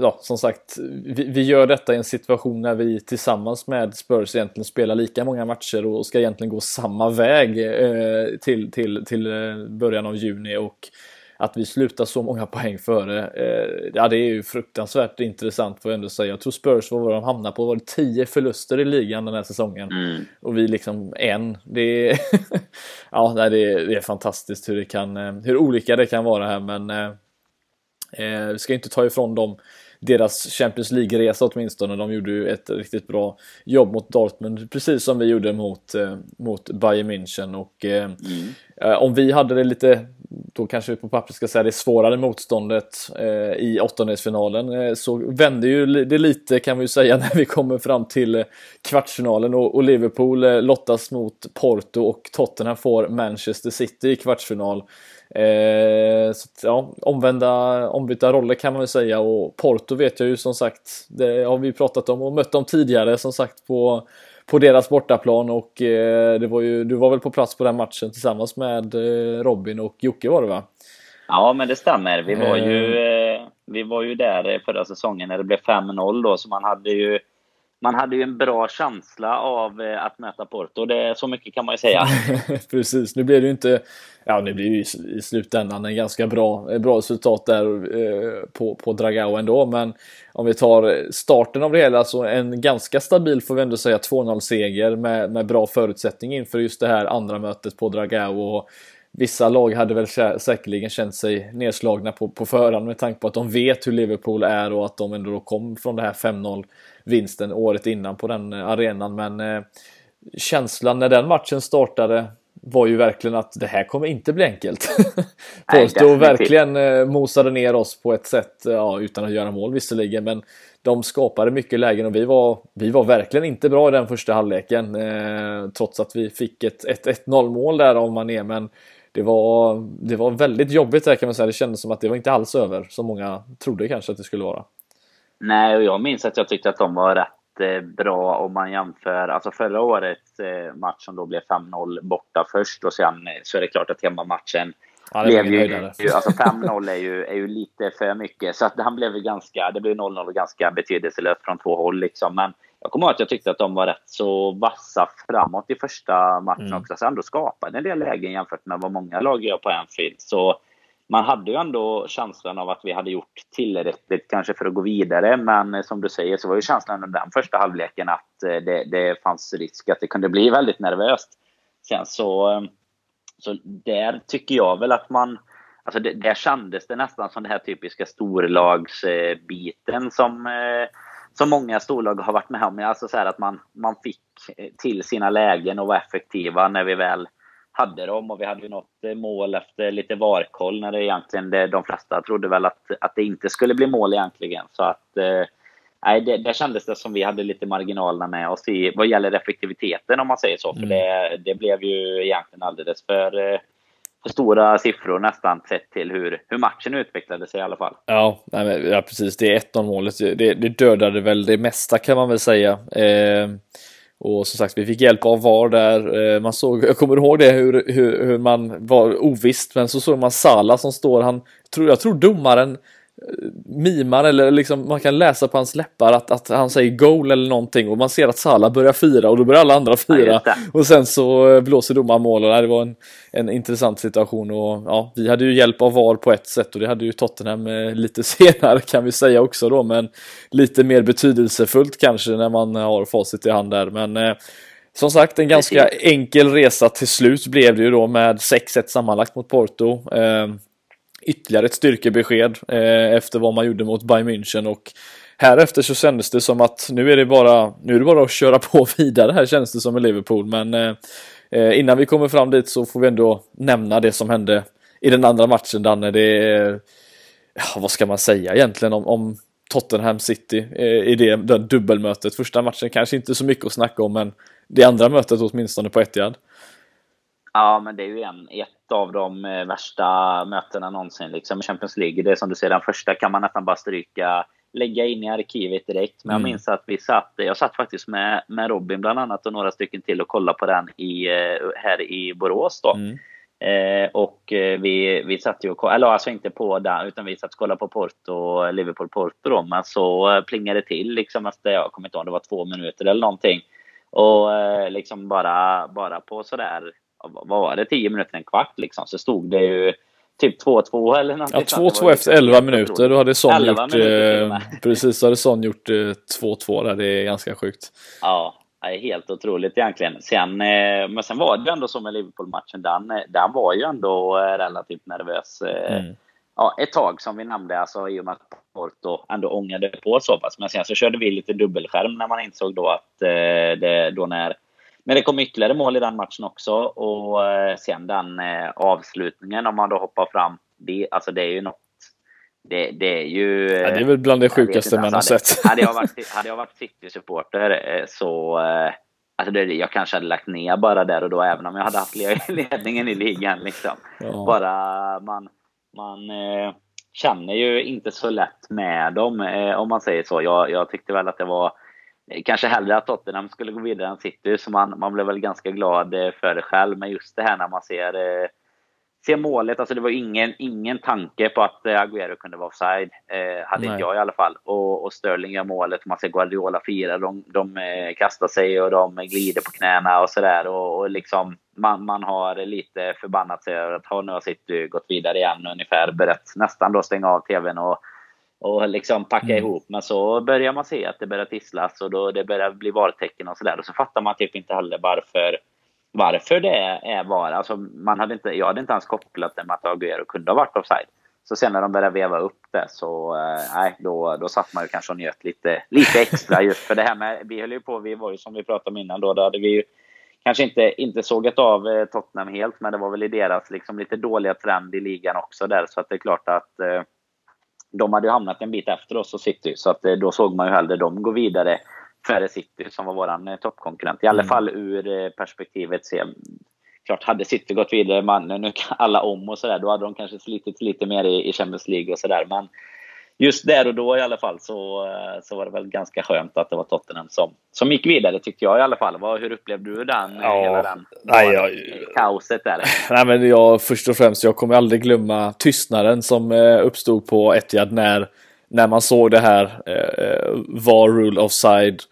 [SPEAKER 1] ja, som sagt, vi, vi, gör detta i en situation när vi tillsammans med Spurs egentligen spelar lika många matcher och ska egentligen gå samma väg eh, till, till, till eh, början av juni. och att vi slutar så många poäng före, eh, ja det är ju fruktansvärt intressant får jag ändå säga. Jag tror Spurs, vad var de hamnade på? Var det 10 förluster i ligan den här säsongen? Mm. Och vi liksom en. Det är, ja, nej, det, är, det är fantastiskt hur, det kan, eh, hur olika det kan vara här men eh, eh, vi ska inte ta ifrån dem deras Champions League-resa åtminstone. De gjorde ju ett riktigt bra jobb mot Dortmund, precis som vi gjorde mot, eh, mot Bayern München. Och, eh, mm. eh, om vi hade det lite, då kanske vi på pappret ska säga det svårare motståndet eh, i åttondelsfinalen, eh, så vände ju det lite kan vi ju säga när vi kommer fram till eh, kvartsfinalen och, och Liverpool eh, lottas mot Porto och Tottenham får Manchester City i kvartsfinal. Eh, så ja, omvända, ombytta roller kan man ju säga och Porto vet jag ju som sagt, det har vi pratat om och mött dem tidigare som sagt på, på deras bortaplan och eh, det var ju, du var väl på plats på den matchen tillsammans med eh, Robin och Jocke var det va?
[SPEAKER 2] Ja men det stämmer, vi var ju, eh. Vi var ju där förra säsongen när det blev 5-0 då så man hade ju man hade ju en bra känsla av eh, att möta Porto. Det, så mycket kan man ju säga.
[SPEAKER 1] Precis, nu blev det ju inte... Ja, det ju i, i slutändan en ganska bra, bra resultat där eh, på, på Dragao ändå. Men om vi tar starten av det hela så en ganska stabil får vi ändå säga 2-0 seger med, med bra förutsättning inför just det här andra mötet på Dragao. Och Vissa lag hade väl säkerligen känt sig nedslagna på, på förhand med tanke på att de vet hur Liverpool är och att de ändå kom från det här 5-0 vinsten året innan på den eh, arenan. Men eh, känslan när den matchen startade var ju verkligen att det här kommer inte bli enkelt. Porto verkligen eh, mosade ner oss på ett sätt, ja, utan att göra mål visserligen, men de skapade mycket lägen och vi var, vi var verkligen inte bra i den första halvleken. Eh, trots att vi fick ett, ett 1-0 mål där av Mané, men det var, det var väldigt jobbigt där kan man säga. Det kändes som att det var inte alls över, som många trodde kanske att det skulle vara.
[SPEAKER 2] Nej, och jag minns att jag tyckte att de var rätt eh, bra om man jämför, alltså förra årets eh, match som då blev 5-0 borta först och sen eh, så är det klart att hemmamatchen ja, blev ju, alltså 5-0 är ju, är ju lite för mycket så att han blev ganska, det blev 0-0 ganska betydelselöst från två håll liksom men jag kommer ihåg att jag tyckte att de var rätt så vassa framåt i första matchen mm. också. Så ändå skapade en del lägen jämfört med vad många lag gör på Anfield. Så man hade ju ändå känslan av att vi hade gjort tillräckligt kanske för att gå vidare. Men som du säger så var ju känslan under den första halvleken att eh, det, det fanns risk att det kunde bli väldigt nervöst. Sen så, eh, så där tycker jag väl att man Alltså det, där kändes det nästan som den här typiska storlagsbiten som, eh, som många storlag har varit med om. Alltså så att man, man fick till sina lägen och var effektiva när vi väl hade dem. Och vi hade ju något mål efter lite varkoll när det egentligen det, de flesta trodde väl att, att det inte skulle bli mål egentligen. Så att eh, nej, det, det kändes det som vi hade lite marginalerna med oss i vad gäller effektiviteten om man säger så. För mm. det, det blev ju egentligen alldeles för för stora siffror nästan sett till hur, hur matchen utvecklade sig i alla fall.
[SPEAKER 1] Ja, nej, men, ja precis. Det är 1-0 målet. Det, det dödade väl det mesta kan man väl säga. Eh, och som sagt, vi fick hjälp av VAR där. Eh, man såg, jag kommer ihåg det hur, hur, hur man var ovisst, men så såg man Sala som står, han, jag tror domaren mimar eller liksom man kan läsa på hans läppar att, att han säger goal eller någonting och man ser att Salah börjar fira och då börjar alla andra fira. ja, och sen så blåser domaren mål och det var en, en intressant situation och ja, vi hade ju hjälp av VAR på ett sätt och det hade ju Tottenham eh, lite senare kan vi säga också då men lite mer betydelsefullt kanske när man har facit i hand där. Men eh, som sagt en ganska enkel resa till slut blev det ju då med 6-1 sammanlagt mot Porto. Eh, ytterligare ett styrkebesked eh, efter vad man gjorde mot Bayern München och härefter så kändes det som att nu är det bara, nu är det bara att köra på vidare här känns det som i Liverpool men eh, eh, innan vi kommer fram dit så får vi ändå nämna det som hände i den andra matchen Danne. Det är, ja, vad ska man säga egentligen om, om Tottenham City eh, i det, det dubbelmötet. Första matchen kanske inte så mycket att snacka om men det andra mötet åtminstone på Etihad.
[SPEAKER 2] Ja, men det är ju en, ett av de eh, värsta mötena någonsin. Liksom i Champions League. Det är som du säger, den första kan man nästan bara stryka, lägga in i arkivet direkt. Men mm. jag minns att vi satt, jag satt faktiskt med, med Robin bland annat och några stycken till och kollade på den i, eh, här i Borås då. Mm. Eh, och eh, vi, vi satt ju och eller alltså inte på den, utan vi satt och kollade på Porto, Liverpool-Porto då. Men så plingade det till liksom efter, jag kommer inte ihåg, det var två minuter eller någonting. Och eh, liksom bara, bara på sådär vad var det, 10 minuter, en kvart liksom, så stod det ju typ 2-2 eller någonting.
[SPEAKER 1] Ja, 2-2 efter 11 minuter. Då hade Son gjort, eh, precis, då hade Son gjort eh, 2-2 där. Det är ganska sjukt.
[SPEAKER 2] Ja, det är helt otroligt egentligen. Sen, eh, men sen var det ändå så med Liverpool-matchen. Den, den var ju ändå eh, relativt nervös. Eh, mm. Ja, ett tag som vi nämnde, alltså i och med att Porto ändå ångade på så pass. Men sen så körde vi lite dubbelskärm när man insåg då att eh, det, då när men det kom ytterligare mål i den matchen också och eh, sen den eh, avslutningen om man då hoppar fram. Det, alltså det är ju något det, det, är ju...
[SPEAKER 1] Ja, det är väl bland det sjukaste man
[SPEAKER 2] alltså,
[SPEAKER 1] har sett.
[SPEAKER 2] Hade jag varit, hade jag varit City-supporter så... Alltså det, jag kanske hade lagt ner bara där och då, även om jag hade haft ledningen i ligan. Liksom. Ja. Bara man, man eh, känner ju inte så lätt med dem, eh, om man säger så. Jag, jag tyckte väl att det var kanske hellre att Tottenham skulle gå vidare än City, så man, man blev väl ganska glad eh, för det själv. Men just det här när man ser, eh, ser målet, alltså det var ingen, ingen tanke på att eh, Agüero kunde vara offside. Eh, hade inte jag i alla fall. Och, och Sterling gör målet, man ser Guardiola fira, de, de eh, kastar sig och de glider på knäna och sådär. Och, och liksom, man, man har lite förbannat sig över att nu har City gått vidare igen ungefär, börjat nästan då stänga av TVn och och liksom packa mm. ihop. Men så börjar man se att det börjar tisslas och då det börjar bli vartecken och sådär. Och så fattar man typ inte heller varför, varför det är VAR. Alltså man hade inte, jag hade inte ens kopplat det med att Agüero kunde ha varit offside. Så sen när de började veva upp det så, eh, nej, då, då satt man ju kanske och njöt lite, lite extra just för det här med, vi höll ju på, vi var ju som vi pratade om innan då, då hade vi ju kanske inte, inte sågat av eh, Tottenham helt, men det var väl i deras liksom lite dåliga trend i ligan också där, så att det är klart att eh, de hade ju hamnat en bit efter oss och City, så att eh, då såg man ju hellre dem gå vidare före City som var våran eh, toppkonkurrent. I alla mm. fall ur eh, perspektivet se klart, hade City gått vidare, man, nu alla om och sådär, då hade de kanske slitit lite mer i, i Champions League och sådär. Men just där och då i alla fall så, så var det väl ganska skönt att det var Tottenham som, som gick vidare tyckte jag i alla fall. Vad, hur upplevde du den? Ja, hela den nej, jag, kaoset där?
[SPEAKER 1] Nej, men jag, först och främst, jag kommer aldrig glömma tystnaden som eh, uppstod på Etihad när, när man såg det här eh, var rule offside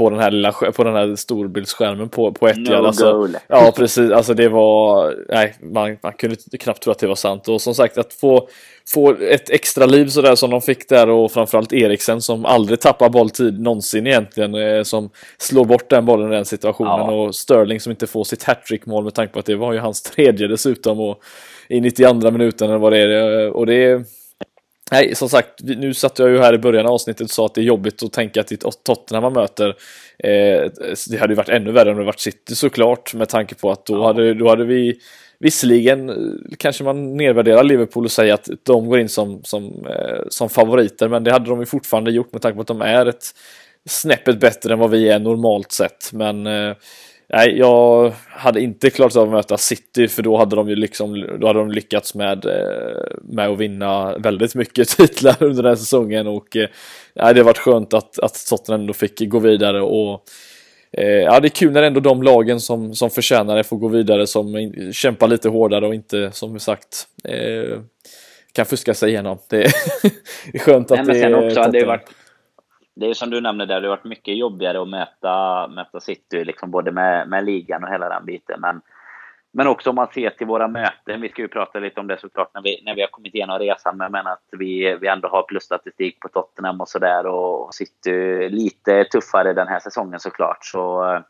[SPEAKER 1] på den här lilla på den här storbildsskärmen på, på ett
[SPEAKER 2] no
[SPEAKER 1] alltså. Ja precis, alltså det var, nej man, man kunde knappt tro att det var sant och som sagt att få, få ett extra liv sådär som de fick där och framförallt Eriksen som aldrig tappar bolltid någonsin egentligen eh, som slår bort den bollen i den situationen ja. och Sterling som inte får sitt hattrick mål med tanke på att det var ju hans tredje dessutom och i 92 minuten eller vad det är och det Nej, som sagt, nu satt jag ju här i början av avsnittet och sa att det är jobbigt att tänka till Tottenham man möter. Eh, det hade ju varit ännu värre om det varit City såklart, med tanke på att då, ja. hade, då hade vi Visserligen kanske man nedvärderar Liverpool och säger att de går in som, som, eh, som favoriter, men det hade de ju fortfarande gjort med tanke på att de är ett snäppet bättre än vad vi är normalt sett. Men eh, Nej, jag hade inte klarat av att möta City för då hade de ju liksom, då hade de lyckats med, eh, med att vinna väldigt mycket titlar under den här säsongen. Och eh, ja, det har varit skönt att, att Tottenham ändå fick gå vidare. Och eh, ja, det är kul när ändå de lagen som, som förtjänar det får gå vidare som kämpar lite hårdare och inte som sagt kan fuska sig igenom. Det är, skönt att
[SPEAKER 2] Nej, men sen det också, det varit det är som du nämnde där, det har varit mycket jobbigare att möta, möta City, liksom både med, med ligan och hela den biten. Men, men också om man ser till våra möten, vi ska ju prata lite om det såklart när vi, när vi har kommit igenom resan, men, jag menar att vi, vi ändå har plusstatistik på Tottenham och sådär och City lite tuffare den här säsongen såklart. Så, eh,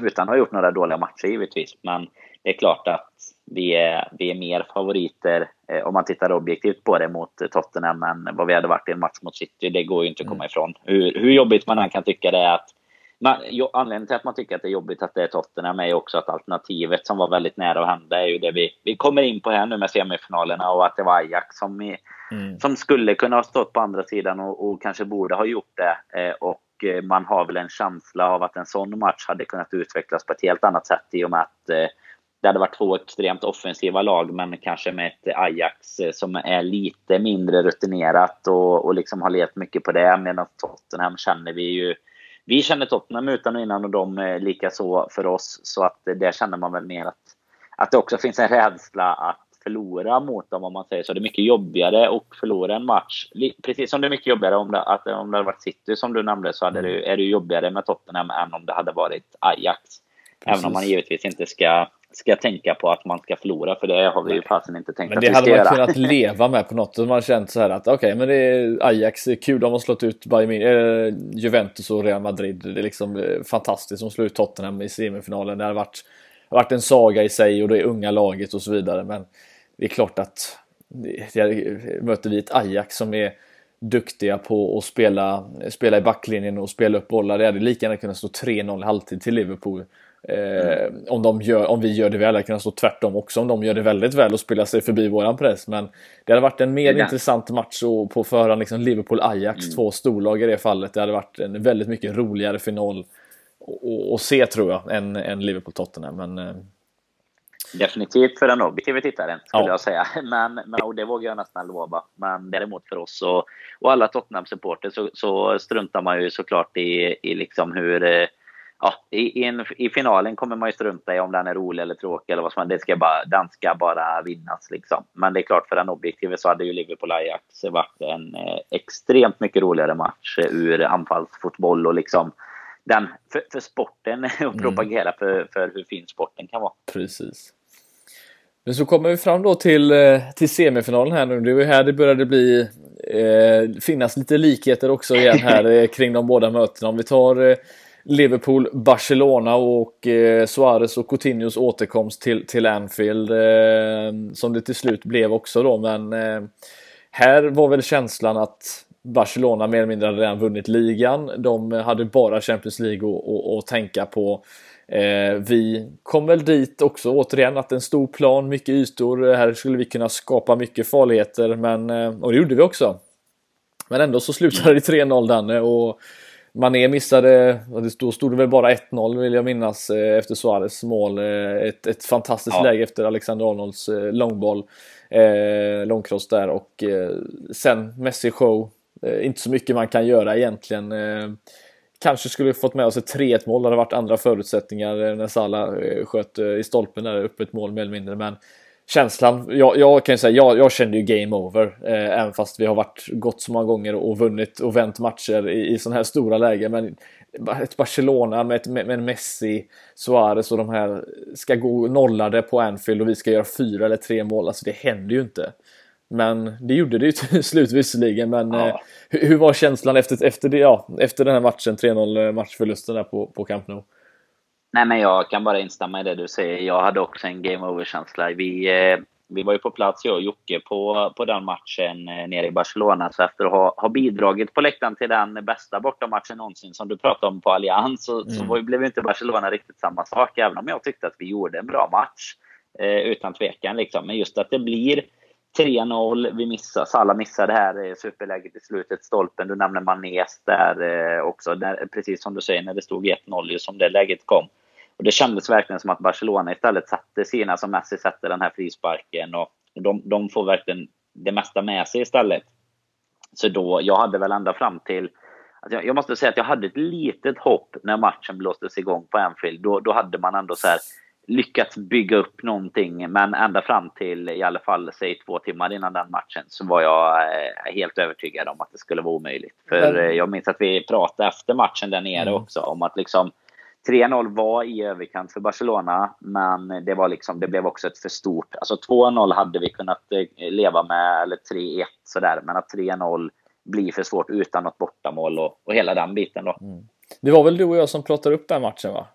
[SPEAKER 2] utan att ha gjort några dåliga matcher givetvis. Men det är klart att vi är, vi är mer favoriter eh, om man tittar objektivt på det mot Tottenham än vad vi hade varit i en match mot City. Det går ju inte att komma mm. ifrån. Hur, hur jobbigt man än kan tycka det är att man, jo, anledningen till att man tycker att det är jobbigt att det är Tottenham är ju också att alternativet som var väldigt nära att hända är ju det vi, vi kommer in på här nu med semifinalerna och att det var Ajax som, i, mm. som skulle kunna ha stått på andra sidan och, och kanske borde ha gjort det. Eh, och eh, man har väl en känsla av att en sån match hade kunnat utvecklas på ett helt annat sätt i och med att eh, det hade varit två extremt offensiva lag, men kanske med ett Ajax eh, som är lite mindre rutinerat och, och liksom har levt mycket på det. Medan Tottenham känner vi ju vi känner Tottenham utan och innan och de lika så för oss. Så att där känner man väl mer att, att det också finns en rädsla att förlora mot dem om man säger så. Det är mycket jobbigare att förlora en match. Precis som det är mycket jobbigare om det, att, om det hade varit City som du nämnde så hade det, är det jobbigare med Tottenham än om det hade varit Ajax. Precis. Även om man givetvis inte ska ska tänka på att man ska förlora för det har vi ju fasen inte tänkt
[SPEAKER 1] men att
[SPEAKER 2] ska
[SPEAKER 1] göra. det hade man kunnat leva med på något sätt. Man har känt så här att okej, okay, men det är Ajax, det är kul, de har slått ut Bayern, äh, Juventus och Real Madrid. Det är liksom eh, fantastiskt, de slår ut Tottenham i semifinalen. Det har varit, varit en saga i sig och det är unga laget och så vidare. Men det är klart att det, möter vi ett Ajax som är duktiga på att spela, spela i backlinjen och spela upp bollar. Det hade lika gärna kunnat stå 3-0 halvtid till Liverpool. Eh, om, de gör, om vi gör det väl, det kan stå tvärtom också om de gör det väldigt väl och spelar sig förbi våran press. Men det hade varit en mer intressant match och på förhand liksom Liverpool-Ajax, mm. två storlag i det fallet. Det hade varit en väldigt mycket roligare final att se tror jag än, än Liverpool-Tottenham. Men, eh...
[SPEAKER 2] Definitivt för den objektiva tittaren skulle ja. jag säga. Men, men, och det vågar jag nästan lova. Men däremot för oss och, och alla Tottenham-supporter så, så struntar man ju såklart i, i liksom hur eh, ja, i, i, i, finalen kommer man ju strunta i om den är rolig eller tråkig eller vad som helst. Den ska bara vinnas liksom. Men det är klart, för den objektiva så hade ju Liverpool-Ajax varit en eh, extremt mycket roligare match ur anfallsfotboll och liksom den, för, för sporten och mm. propagera för, för hur fin sporten kan vara.
[SPEAKER 1] Precis. Men så kommer vi fram då till, eh, till semifinalen här nu. Det var här det började bli eh, finnas lite likheter också igen här eh, kring de båda mötena. Om vi tar eh, Liverpool, Barcelona och eh, Suarez och Coutinhos återkomst till, till Anfield eh, som det till slut blev också då men eh, här var väl känslan att Barcelona mer eller mindre hade redan vunnit ligan. De hade bara Champions League att tänka på. Eh, vi kom väl dit också återigen att en stor plan, mycket ytor. Här skulle vi kunna skapa mycket farligheter men, eh, och det gjorde vi också. Men ändå så slutade det 3-0 Danne och Mané missade, då stod det väl bara 1-0 vill jag minnas eh, efter Suarez mål. Eh, ett, ett fantastiskt ja. läge efter Alexander Arnolds eh, långboll. Eh, långcross där och eh, sen Messi show. Eh, inte så mycket man kan göra egentligen. Kanske skulle fått med oss ett 3-1 mål, det hade varit andra förutsättningar när Salah sköt i stolpen där uppe ett mål mer eller mindre. Men känslan, jag, jag kan ju säga, jag, jag kände ju game over. Eh, även fast vi har varit gått så många gånger och vunnit och vänt matcher i, i sådana här stora lägen. Men ett Barcelona med, ett, med Messi, Suarez och de här ska gå nollade på Anfield och vi ska göra fyra eller tre mål. Alltså det händer ju inte. Men det gjorde det ju till slut visserligen. Men ja. eh, hur, hur, var känslan efter, efter, det, ja, efter den här matchen, 3-0 eh, matchförlusten där på, på Camp Nou?
[SPEAKER 2] Nej, men jag kan bara instämma i det du säger. Jag hade också en game over-känsla. Vi, eh, vi var ju på plats, jag och Jocke, på, på den matchen eh, nere i Barcelona. Så efter att ha, ha bidragit på läktaren till den bästa bortamatchen någonsin som du pratade om på Allians så, mm. så var, blev inte Barcelona riktigt samma sak. Även om jag tyckte att vi gjorde en bra match. Eh, utan tvekan liksom. Men just att det blir 3-0. Vi missar, Salah missar det här eh, superläget i slutet, stolpen. Du nämner Manés där eh, också. Där, precis som du säger, när det stod 1-0 som det läget kom. Och det kändes verkligen som att Barcelona istället satte sina, som Messi sätter den här frisparken. Och de, de får verkligen det mesta med sig istället. Så då, jag hade väl ända fram till Alltså jag, jag, måste säga att jag hade ett litet hopp när matchen blåstes igång på Anfield. Då, då hade man ändå så här, lyckats bygga upp någonting. Men ända fram till i alla fall, säg två timmar innan den matchen så var jag eh, helt övertygad om att det skulle vara omöjligt. För mm. jag minns att vi pratade efter matchen där nere mm. också om att liksom 3-0 var i överkant för Barcelona, men det, var liksom, det blev också ett för stort... Alltså 2-0 hade vi kunnat eh, leva med, eller 3-1 sådär, men att 3-0 blir för svårt utan något bortamål och, och hela den biten då. Mm.
[SPEAKER 1] Det var väl du och jag som pratade upp den matchen va?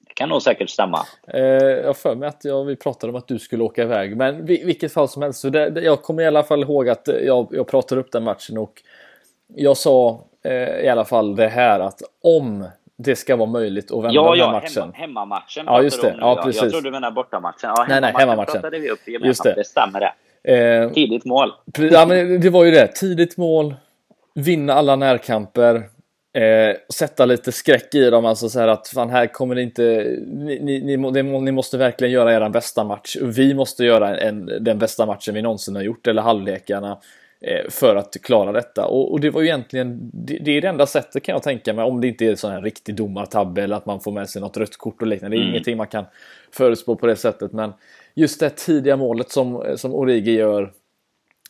[SPEAKER 2] Det kan nog säkert stämma.
[SPEAKER 1] Eh, jag för mig att ja, vi pratade om att du skulle åka iväg, men i vilket fall som helst. Så det, det, jag kommer i alla fall ihåg att jag, jag pratade upp den matchen och jag sa eh, i alla fall det här att om det ska vara möjligt att vända
[SPEAKER 2] ja,
[SPEAKER 1] den
[SPEAKER 2] här
[SPEAKER 1] ja, matchen.
[SPEAKER 2] Hemma, hemmamatchen
[SPEAKER 1] Ja, just det. Ja, precis.
[SPEAKER 2] Jag tror du menar bortamatchen. Ja,
[SPEAKER 1] nej, nej, hemmamatchen
[SPEAKER 2] pratade vi upp Just det. det stämmer det. Eh, Tidigt mål.
[SPEAKER 1] Ja, men det var ju det. Tidigt mål, vinna alla närkamper, eh, sätta lite skräck i dem. Alltså så här att fan, här kommer det inte... Ni, ni, ni, ni måste verkligen göra er bästa match. Vi måste göra en, den bästa matchen vi någonsin har gjort, eller halvlekarna. Eh, för att klara detta. Och, och, det var ju egentligen, det, det, är det enda sättet kan jag tänka mig, om det inte är sån här riktig domartabbe eller att man får med sig något rött kort och liknande. Det är mm. ingenting man kan förutspå på det sättet, men just det tidiga målet som, som Origi gör.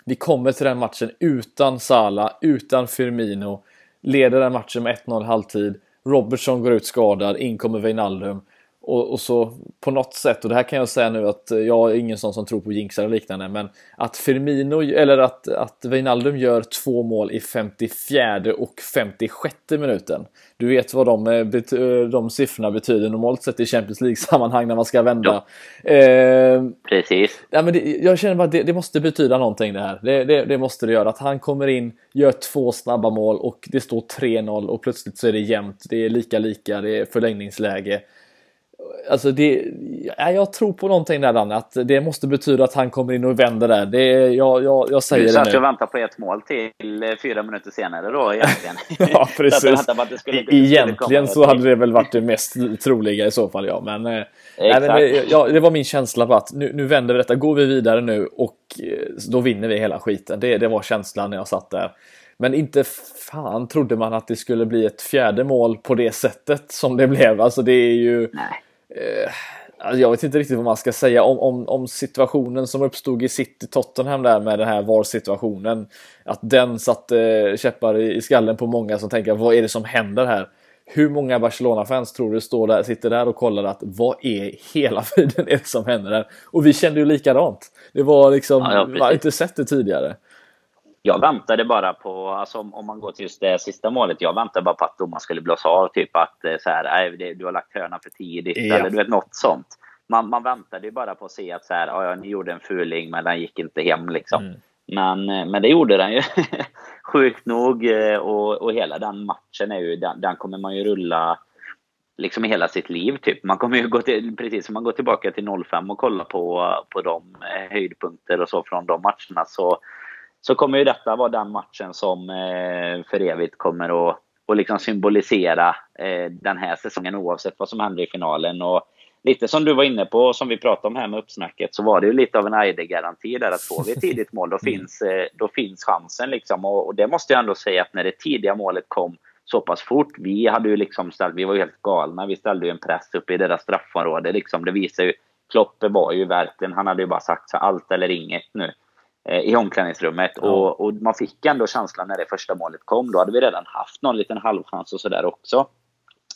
[SPEAKER 1] Vi kommer till den matchen utan Sala, utan Firmino, leder den matchen med 1-0 halvtid. Robertson går ut skadad, in kommer Wijnaldum. Och, och, så på något sätt, och det här kan jag säga nu att jag är ingen sån som tror på jinxar och liknande, men att Firmino, eller att, att Wijnaldum gör två mål i 54 och 56 minuten. Du vet vad de, eh, de siffrorna betyder normalt sett i Champions League-sammanhang när man ska vända.
[SPEAKER 2] Eh, Precis.
[SPEAKER 1] Ja, men det, jag känner bara att det, det, måste betyda någonting det här. Det, det, det, måste det göra. Att han kommer in, gör två snabba mål och det står 3-0 och plötsligt så är det jämnt. Det är lika lika, det är förlängningsläge. Alltså det, ja, jag tror på någonting där Danne, att det måste betyda att han kommer in och vänder där. Det, jag, jag, jag säger du det nu.
[SPEAKER 2] Satt och väntade på ett mål till eh, fyra minuter senare då egentligen.
[SPEAKER 1] ja, precis. Skulle, egentligen så hade det väl varit det mest troliga i så fall, ja. Men, eh, nej, men ja, det var min känsla på att nu, nu vänder vi detta, går vi vidare nu och eh, då vinner vi hela skiten. Det, det var känslan när jag satt där. Men inte fan trodde man att det skulle bli ett fjärde mål på det sättet som det blev. Alltså det är ju... Nej. Eh, alltså jag vet inte riktigt vad man ska säga om, om, om situationen som uppstod i City Tottenham där med den här VAR-situationen. Att den satte käppar i, skallen på många som tänker vad är det som händer här? Hur många Barcelona-fans tror du står där, sitter där och kollar att vad är hela friden är det som händer här? Och vi kände ju likadant. Det var liksom, ja, ja, man har inte sett det tidigare.
[SPEAKER 2] Jag väntade bara på, alltså om, man går till just det sista målet, jag väntade bara på att domaren skulle blåsa av. Typ att eh, så här, nej, du har lagt hörnan för tidigt ja. eller du vet något sånt. Man, man väntade ju bara på att se att så här, ja, ni gjorde en fuling men den gick inte hem liksom. Mm. Men, eh, men det gjorde den ju. Sjukt nog. Eh, och, och hela den matchen är ju, den, den kommer man ju rulla liksom i hela sitt liv. Typ. Man kommer ju gå till, precis som man går tillbaka till 05 och kollar på, på de höjdpunkter och så från de matcherna. Så så kommer ju detta vara den matchen som eh, för evigt kommer att och liksom symbolisera eh, den här säsongen oavsett vad som händer i finalen. Och lite som du var inne på, som vi pratade om här med uppsnacket, så var det ju lite av en Eide-garanti där att får vi ett tidigt mål, då mm. finns, eh, då finns chansen. Liksom. Och, och, det måste jag ändå säga att när det tidiga målet kom så pass fort, vi hade ju liksom ställt, vi var ju helt galna, vi ställde ju en press upp i deras straffområde. Liksom. Det visar ju, Kloppe var ju verkligen, han hade ju bara sagt så allt eller inget nu. Eh, i omklädningsrummet. Ja. Och, och, man fick ändå känslan när det första målet kom. Då hade vi redan haft någon liten halvchans och sådär också.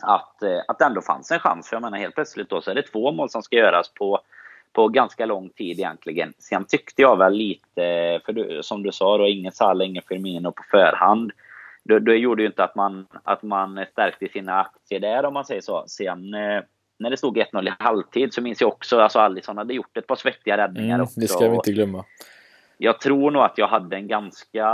[SPEAKER 2] Att, eh, att det ändå fanns en chans. För jag menar helt plötsligt då så är det två mål som ska göras på på ganska lång tid egentligen. Sen tyckte jag väl lite, för du, som du sa, då, ingen Salah, ingen Firmino på förhand. Det, det gjorde ju inte att man, att man stärkte sina aktier där om man säger så. Sen eh, när det stod 1-0 i halvtid så minns jag också, alltså Alisson hade gjort ett par svettiga räddningar mm.
[SPEAKER 1] Det ska vi inte glömma.
[SPEAKER 2] Jag tror nog att jag hade en ganska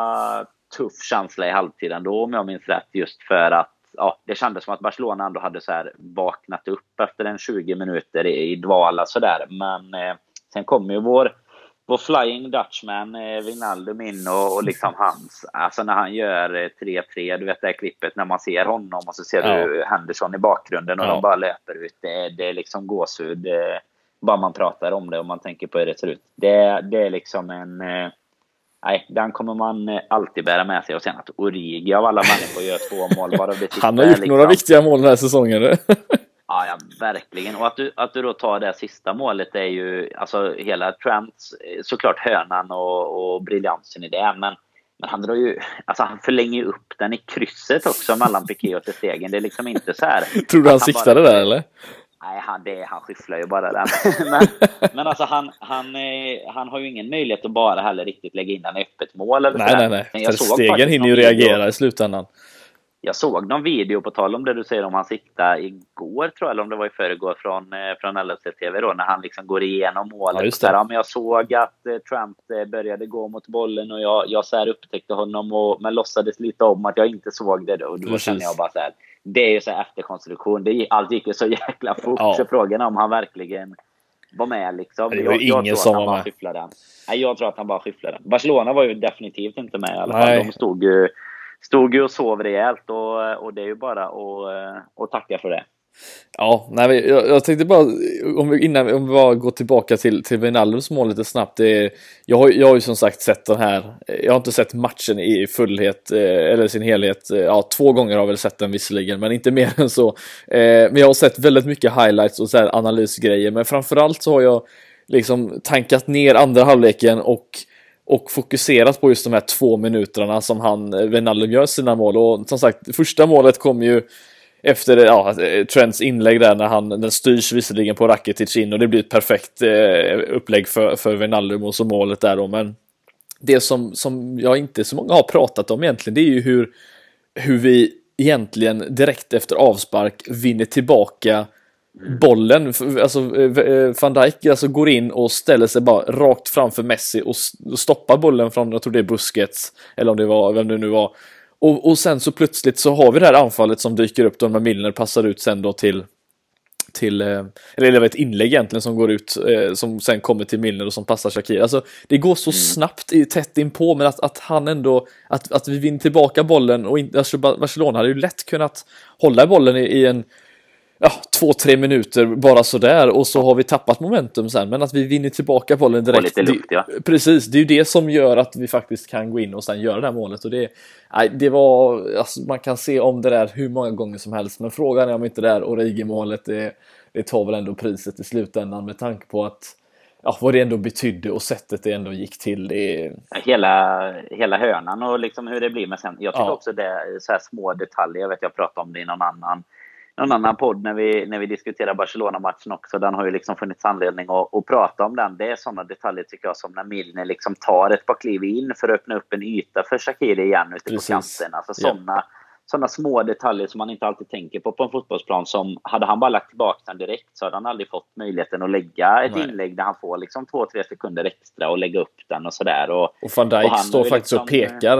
[SPEAKER 2] tuff känsla i halvtid ändå om jag minns rätt. Just för att ja, det kändes som att Barcelona ändå hade så här vaknat upp efter en 20 minuter i, i dvala sådär. Men eh, sen kom ju vår, vår Flying Dutchman eh, Wijnaldum in och, och liksom hans, alltså när han gör 3-3, eh, du vet det här klippet när man ser honom och så ser ja. du Henderson i bakgrunden och ja. de bara löper ut. Det, det är liksom gåshud. Det, bara man pratar om det och man tänker på hur det ser ut. Det, det är liksom en eh, nej, den kommer man alltid bära med sig. Och sen att Origi av alla människor gör två mål. Bara det
[SPEAKER 1] Han har gjort liksom. några viktiga mål den här säsongen.
[SPEAKER 2] ja, ja, verkligen. Och att du, att du då tar det sista målet är ju, alltså hela Trents, eh, såklart hörnan och, och briljansen i det. Men, men han drar ju, alltså han förlänger ju upp den i krysset också mellan Piqué och Stegen. Det är liksom inte så här.
[SPEAKER 1] Tror du han siktade bara, där eller?
[SPEAKER 2] Nej, han, det, han skyfflar ju bara den. men, men alltså han, han, han har ju ingen möjlighet att bara heller riktigt lägga in den i öppet mål. Eller
[SPEAKER 1] nej, nej, nej, nej. Stegen hinner ju reagera i slutändan.
[SPEAKER 2] Jag såg någon video, på tal om det du säger om han siktade igår, tror jag, eller om det var i förrgår från, eh, från LFC-TV då, när han liksom går igenom målet. Ja, ja, men jag såg att eh, Trump eh, började gå mot bollen och jag, jag så här upptäckte honom, och, men låtsades lite om att jag inte såg det då. Och då kände jag bara så här, det är ju så efterkonstruktion. Det, allt gick ju så jäkla fort. Ja. Så frågan är om han verkligen var med liksom.
[SPEAKER 1] Det var jag, jag ingen som var med.
[SPEAKER 2] Den. Nej, jag tror att han bara skyfflade. Barcelona var ju definitivt inte med i alla fall. De stod ju, stod ju och sov rejält och, och det är ju bara att, att tacka för det.
[SPEAKER 1] Ja, nej, jag, jag tänkte bara om vi, innan om vi bara går tillbaka till, till Wijnaldums mål lite snabbt. Det, jag, har, jag har ju som sagt sett den här. Jag har inte sett matchen i fullhet eh, eller sin helhet. Eh, ja, två gånger har jag väl sett den visserligen, men inte mer än så. Eh, men jag har sett väldigt mycket highlights och så här analysgrejer, men framförallt så har jag liksom tankat ner andra halvleken och och fokuserat på just de här två minuterna som han, eh, Wijnaldum gör sina mål och som sagt, första målet kom ju efter ja, eh, Trents inlägg där när han, den styrs visserligen på Rakitic in och det blir ett perfekt eh, upplägg för, för Wijnaldum och så målet där då, men det som, som jag inte så många har pratat om egentligen, det är ju hur, hur vi egentligen direkt efter avspark vinner tillbaka bollen. Alltså eh, eh, van Dijk alltså går in och ställer sig bara rakt framför Messi och stoppar bollen från, jag tror det är Busquets, eller om det var, vem det nu var, och, och sen så plötsligt så har vi det här anfallet som dyker upp då när Milner passar ut sen då till till, eh, eller det var ett inlägg egentligen som går ut, eh, som sen kommer till Milner och som passar Shakir. Alltså det går så mm. snabbt, tätt inpå, men att, att han ändå, att, att vi vinner tillbaka bollen och in, alltså Barcelona hade ju lätt kunnat hålla bollen i, i en ja, två, tre minuter bara sådär och så har vi tappat momentum sen. Men att vi vinner tillbaka bollen direkt.
[SPEAKER 2] lite luft, ja.
[SPEAKER 1] Precis, det är ju det som gör att vi faktiskt kan gå in och sen göra det här målet. Och det, nej, det var, alltså, man kan se om det där hur många gånger som helst. Men frågan är om inte det här Origi-målet, det, det tar väl ändå priset i slutändan med tanke på att ja, vad det ändå betydde och sättet det ändå gick till. Det...
[SPEAKER 2] Hela, hela hörnan och liksom hur det blir. Men sen, jag tycker ja. också det är så här små detaljer. Jag vet jag pratade om det i någon annan någon annan podd när vi, när vi diskuterar Barcelona-matchen också. Den har ju liksom funnits anledning att, att prata om den. Det är sådana detaljer tycker jag som när Milner liksom tar ett par kliv in för att öppna upp en yta för Shakiri igen ute Precis. på kanten. Alltså sådana yeah. såna små detaljer som man inte alltid tänker på på en fotbollsplan. Som hade han bara lagt tillbaka den direkt så hade han aldrig fått möjligheten att lägga ett Nej. inlägg där han får liksom två, tre sekunder extra och lägga upp den och sådär. Och,
[SPEAKER 1] och van Dijk och står faktiskt liksom, och pekar.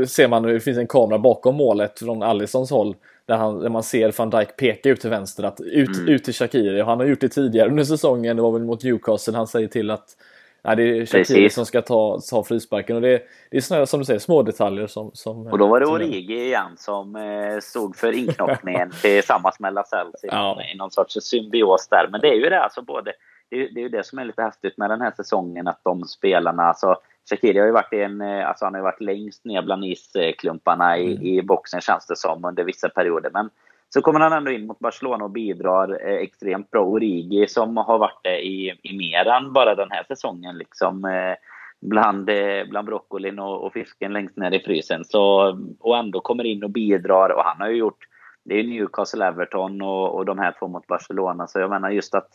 [SPEAKER 1] Eh, ser man, det finns en kamera bakom målet från Alissons håll. Där, han, där man ser van Dijk peka ut till vänster, att ut, mm. ut till Shakiri. Han har gjort det tidigare under säsongen, det var väl mot Newcastle, han säger till att nej, det är Shakiri som ska ta, ta frisparken. Och det, det är sådana, som du säger, små detaljer som... som
[SPEAKER 2] och då var det Origi igen som eh, stod för inknoppningen tillsammans med Lasells ja. i någon sorts symbios där. Men det är ju det, alltså både det är ju det som är lite häftigt med den här säsongen, att de spelarna, alltså Shakiri har ju varit, en, eh, alltså han har varit längst ner bland isklumparna i, mm. i boxen känns det som under vissa perioder. Men så kommer han ändå in mot Barcelona och bidrar eh, extremt bra. Origi som har varit det i, i mer än bara den här säsongen. Liksom, eh, bland, eh, bland broccolin och, och, fisken längst ner i frysen. Så, och ändå kommer in och bidrar. Och han har ju gjort, det är Newcastle, Everton och, och de här två mot Barcelona. Så jag menar just att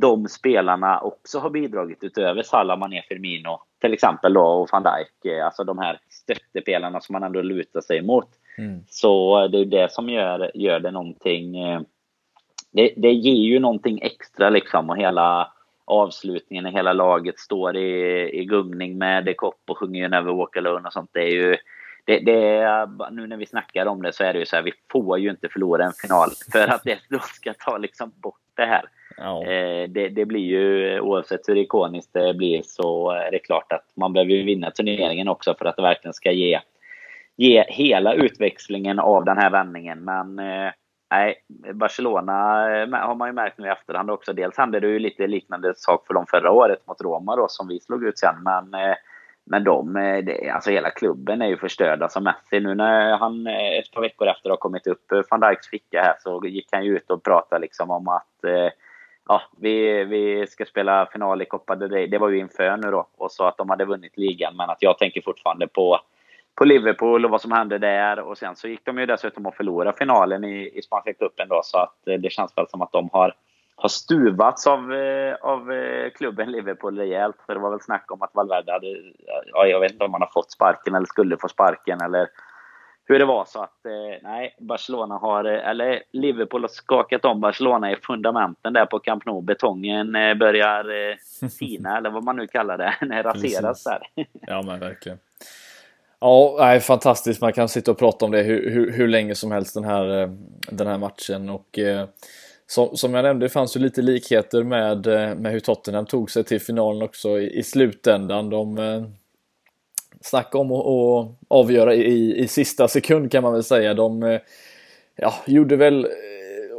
[SPEAKER 2] de spelarna också har bidragit utöver Salah, Mané, Firmino till exempel då och van Dijk. Eh, alltså de här stöttepelarna som man ändå lutar sig mot. Mm. Så det är det som gör, gör det någonting. Eh, det, det ger ju någonting extra liksom och hela avslutningen när hela laget står i, i gungning med The Cop och sjunger ju Never Walk Alone och sånt. Det är ju det, det nu när vi snackar om det så är det ju så här, vi får ju inte förlora en final för att det då ska ta liksom bort det här. Ja. Eh, det, det, blir ju, oavsett hur ikoniskt det blir, så eh, är det klart att man behöver vinna turneringen också för att det verkligen ska ge, ge hela utväxlingen av den här vändningen. Men eh, nej, Barcelona har man ju märkt nu i efterhand också. Dels hände det ju lite liknande sak för dem förra året mot Roma då, som vi slog ut sen. Men men de, det, alltså hela klubben är ju förstörd. Alltså Messi, nu när han ett par veckor efter har kommit upp van Dijks ficka här så gick han ju ut och pratade liksom om att ja, vi, vi ska spela final i Copa del Rey. Det var ju inför nu då. Och sa att de hade vunnit ligan. Men att jag tänker fortfarande på, på Liverpool och vad som hände där. Och sen så gick de ju dessutom och förlorade finalen i, i Spanska cupen då. Så att eh, det känns väl som att de har, har stuvats av, eh, av eh, klubben Liverpool rejält. För det var väl snack om att Valverde hade... Ja, jag vet inte om han har fått sparken eller skulle få sparken. Eller hur det var. Så att eh, nej, Barcelona har, eh, eller Liverpool har skakat om Barcelona i fundamenten där på Camp Nou. Betongen eh, börjar tina, eller vad man nu kallar det, raseras där.
[SPEAKER 1] Ja, men verkligen. Ja, nej, fantastiskt. Man kan sitta och prata om det hur, hur, hur länge som helst den här, den här matchen. Och eh, som, som jag nämnde, det fanns ju lite likheter med, med hur Tottenham tog sig till finalen också i, i slutändan. De, snacka om att avgöra i, i sista sekund kan man väl säga. De eh, ja, gjorde väl eh,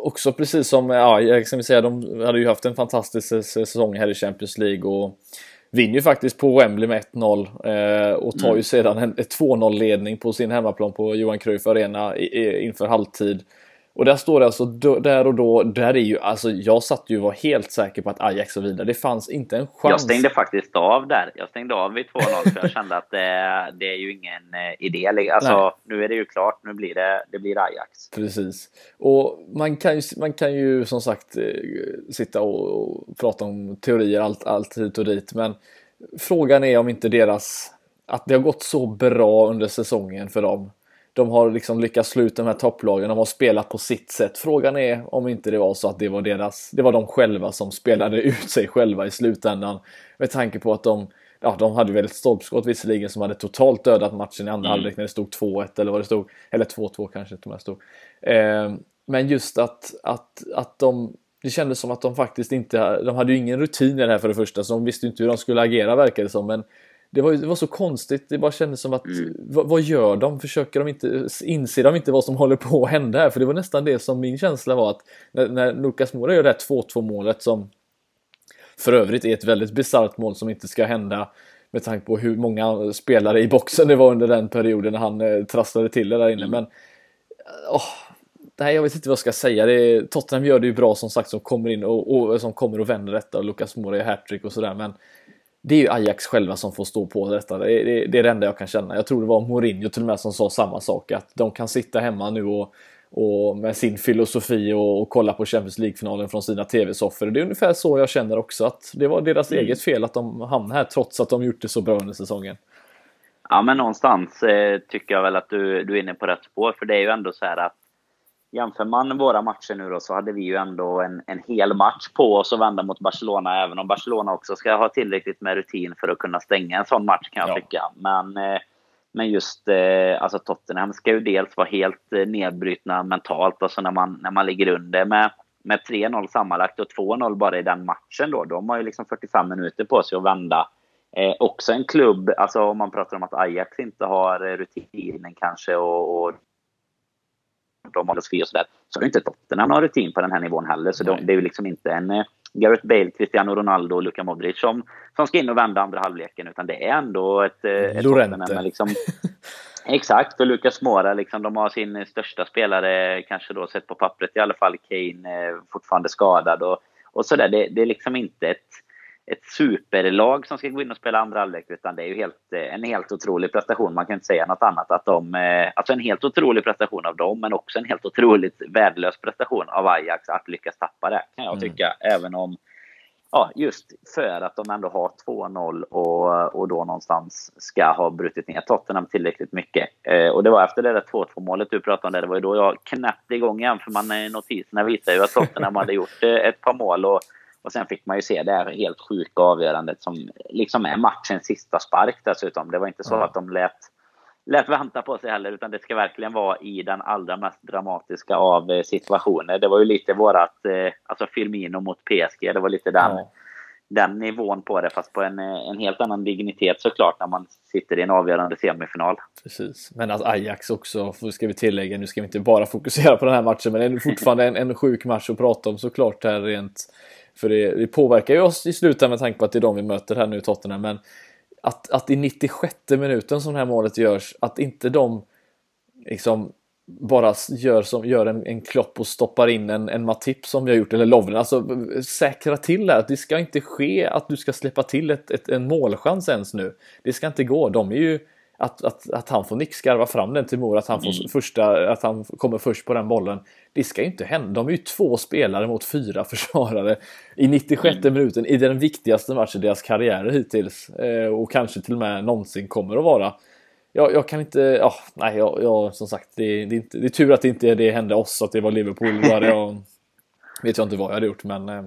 [SPEAKER 1] också precis som, ja, jag kan säga, de hade ju haft en fantastisk säsong här i Champions League och vinner ju faktiskt på Wembley med 1-0 eh, och tar mm. ju sedan en 2-0 ledning på sin hemmaplan på Johan Cruyff Arena inför halvtid. Och där står det alltså där och då, där är ju, alltså jag satt ju och var helt säker på att Ajax var vidare. Det fanns inte en chans.
[SPEAKER 2] Jag stängde faktiskt av där. Jag stängde av vid 2-0 för jag kände att det, det, är ju ingen eh, idé. Alltså Nej. nu är det ju klart, nu blir det, det blir Ajax.
[SPEAKER 1] Precis. Och man kan ju, man kan ju som sagt eh, sitta och, och prata om teorier allt, allt hit och dit. Men frågan är om inte deras, att det har gått så bra under säsongen för dem de har liksom lyckats sluta de här topplagen, de har spelat på sitt sätt. Frågan är om inte det var så att det var deras, det var de själva som spelade ut sig själva i slutändan. Med tanke på att de, ja de hade väl ett stolpskott visserligen som hade totalt dödat matchen i andra mm. halvlek när det stod 2-1 eller vad det stod. Eller 2-2 kanske till och med stod. Eh, men just att, att, att de det kändes som att de faktiskt inte, de hade ju ingen rutin i det här för det första så de visste inte hur de skulle agera verkade det som. Men det var, det var så konstigt, det bara kändes som att mm. vad, vad, gör de? Försöker de inte, inser de inte vad som håller på att hända här? För det var nästan det som min känsla var att när, när Lukas Moura gör det här 2-2 målet som för övrigt är ett väldigt bisarrt mål som inte ska hända med tanke på hur många spelare i boxen det var under den perioden när han eh, trasslade till det där inne. Mm. Men åh, nej, jag vet inte vad jag ska säga. Det Tottenham gör det ju bra som sagt som kommer in och, och som kommer och vänder detta och Lukas Moura gör hattrick och sådär. Men det är ju Ajax själva som får stå på detta. Det är, det, det är det enda jag kan känna. Jag tror det var Mourinho till och med som sa samma sak. Att de kan sitta hemma nu och, och med sin filosofi och, och kolla på Champions League-finalen från sina tv-soffor. Det är ungefär så jag känner också. Att det var deras mm. eget fel att de hamnade här trots att de gjort det så bra under säsongen.
[SPEAKER 2] Ja, men någonstans eh, tycker jag väl att du, du är inne på rätt spår. För det är ju ändå så här att Jämför man våra matcher nu då så hade vi ju ändå en, en hel match på oss att vända mot Barcelona. Även om Barcelona också ska ha tillräckligt med rutin för att kunna stänga en sån match kan jag ja. tycka. Men, eh, men just eh, alltså Tottenham ska ju dels vara helt eh, nedbrytna mentalt. Alltså när man, när man ligger under med, med 3-0 sammanlagt och 2-0 bara i den matchen då. De har ju liksom 45 minuter på sig att vända. Eh, också en klubb, alltså om man pratar om att Ajax inte har rutinen kanske och, och de håller fri och sådär. Så har ju inte Tottenham någon rutin på den här nivån heller. Så de, det är ju liksom inte en eh, Gareth Bale, Cristiano Ronaldo och Luka Modric som, som ska in och vända andra halvleken. Utan det är ändå ett, eh, ett
[SPEAKER 1] Tottenham
[SPEAKER 2] liksom, Exakt, och Lucas Mora, liksom, de har sin största spelare, kanske då sett på pappret i alla fall, Kane, eh, fortfarande skadad och, och sådär. Det, det är liksom inte ett ett superlag som ska gå in och spela andra halvlek, utan det är ju helt, eh, en helt otrolig prestation. Man kan inte säga något annat. Att de, eh, alltså en helt otrolig prestation av dem, men också en helt otroligt värdelös prestation av Ajax att lyckas tappa det, kan jag mm. tycka. Mm. Även om, ja, just för att de ändå har 2-0 och, och då någonstans ska ha brutit ner Tottenham tillräckligt mycket. Eh, och det var efter det där 2-2 målet du pratade om, det, det var ju då jag knäppte igång igen, för man, notiserna visar ju att Tottenham hade gjort ett par mål. Och, och sen fick man ju se det här helt sjuka avgörandet som liksom är matchens sista spark dessutom. Det var inte så att de lät, lät vänta på sig heller, utan det ska verkligen vara i den allra mest dramatiska av eh, situationer. Det var ju lite vårat, eh, alltså Firmino mot PSG, det var lite den, mm. den nivån på det, fast på en, eh, en helt annan dignitet såklart när man sitter i en avgörande semifinal.
[SPEAKER 1] Precis, men att Ajax också, ska vi tillägga, nu ska vi inte bara fokusera på den här matchen, men det är fortfarande en, en sjuk match att prata om såklart här rent för det, det, påverkar ju oss i slutändan med tanke på att det är de vi möter här nu i Tottenham. Men att, att i 96 minuten som det här målet görs, att inte de liksom bara gör, som, gör en, en klopp och stoppar in en, en Matip som vi har gjort, eller Lovren. Alltså säkra till det att Det ska inte ske att du ska släppa till ett, ett, en målchans ens nu. Det ska inte gå. De är ju att, att, att han får nickskarva fram den till Mora, att han, får mm. första, att han kommer först på den bollen. Det ska ju inte hända. De är ju två spelare mot fyra försvarare i 96 mm. minuten i den viktigaste matchen i deras karriärer hittills. Eh, och kanske till och med någonsin kommer att vara. Jag, jag kan inte, ja, nej, jag, jag, som sagt, det, det, är inte, det är tur att det inte det hände oss, att det var Liverpool. Då hade jag, vet jag inte vad jag hade gjort, men eh,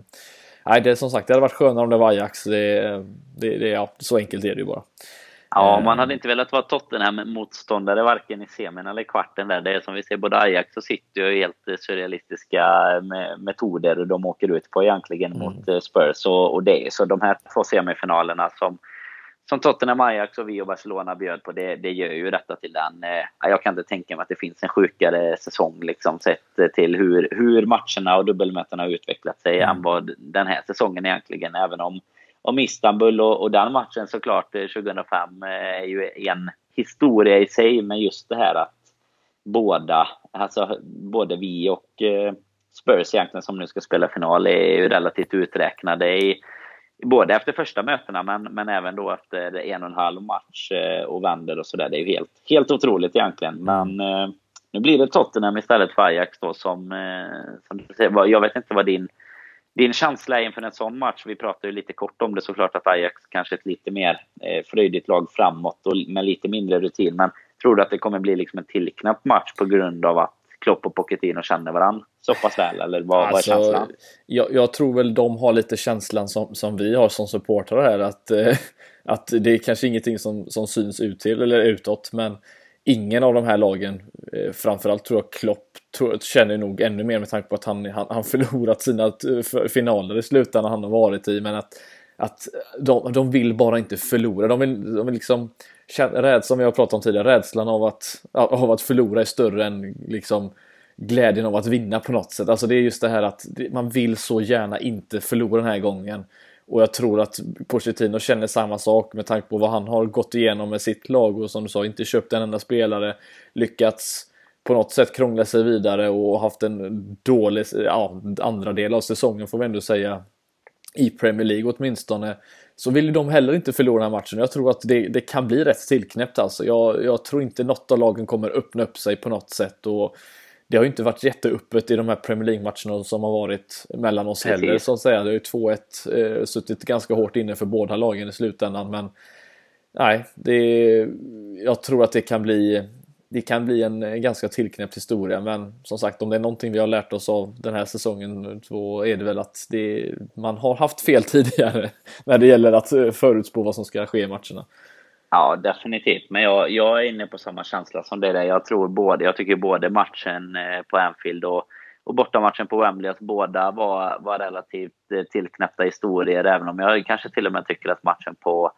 [SPEAKER 1] nej, det som sagt, det hade varit skönare om det var Ajax. Det, det, det, ja, så enkelt är det ju bara.
[SPEAKER 2] Ja, man hade inte velat vara Tottenham-motståndare varken i semin eller kvarten där. Det är som vi ser, både Ajax och City har helt surrealistiska metoder de åker ut på egentligen mm. mot eh, Spurs. Och, och det så de här två semifinalerna som, som Tottenham, Ajax och vi och Barcelona bjöd på, det, det gör ju detta till den... Eh, jag kan inte tänka mig att det finns en sjukare säsong liksom sett till hur, hur matcherna och dubbelmötena har utvecklat sig mm. än vad den här säsongen egentligen, även om om Istanbul och, och den matchen såklart eh, 2005 eh, är ju en historia i sig. Men just det här att båda, alltså både vi och eh, Spurs egentligen som nu ska spela final är ju relativt uträknade i både efter första mötena men, men även då efter en och en halv match och vänder och sådär. Det är ju helt, helt otroligt egentligen. Men nu blir det Tottenham istället för Ajax då som, som jag vet inte vad din din känsla inför en sån match, vi pratade ju lite kort om det såklart att Ajax kanske är ett lite mer eh, fröjdigt lag framåt och med lite mindre rutin. Men tror du att det kommer bli liksom en tillknappt match på grund av att Klopp och Pochettino känner varandra så pass väl? Eller vad, alltså, vad är alltså, känslan?
[SPEAKER 1] Jag, jag, tror väl de har lite känslan som, som vi har som supportrar här att, eh, att det är kanske ingenting som, som syns ut till eller utåt men ingen av de här lagen, eh, framförallt tror jag Klopp tror, känner nog ännu mer med tanke på att han, han, han förlorat sina eh, finaler i slutändan han har varit i. Men att, att de, de vill bara inte förlora. De vill, de vill liksom, rädslan som vi har pratat om tidigare, rädslan av att, av att förlora är större än liksom glädjen av att vinna på något sätt. Alltså det är just det här att man vill så gärna inte förlora den här gången. Och jag tror att Pochettino känner samma sak med tanke på vad han har gått igenom med sitt lag och som du sa, inte köpt en enda spelare, lyckats på något sätt krångla sig vidare och haft en dålig ja, andra del av säsongen får vi ändå säga i Premier League åtminstone så vill de heller inte förlora den här matchen. Jag tror att det, det kan bli rätt tillknäppt alltså. Jag, jag, tror inte något av lagen kommer öppna upp sig på något sätt och det har ju inte varit jätteöppet i de här Premier League-matcherna som har varit mellan oss Precis. heller så att säga. Det har ju 2-1 eh, suttit ganska hårt inne för båda lagen i slutändan men nej, det, jag tror att det kan bli det kan bli en ganska tillknäppt historia men som sagt om det är någonting vi har lärt oss av den här säsongen så är det väl att det, man har haft fel tidigare när det gäller att eh, förutspå vad som ska ske i matcherna.
[SPEAKER 2] Ja, definitivt. Men jag, jag är inne på samma känsla som det där. Jag tror både, jag tycker både matchen eh, på Anfield och, och bortamatchen på Wembley, att båda var, var relativt eh, tillknäppta historier. Även om jag kanske till och med tycker att matchen på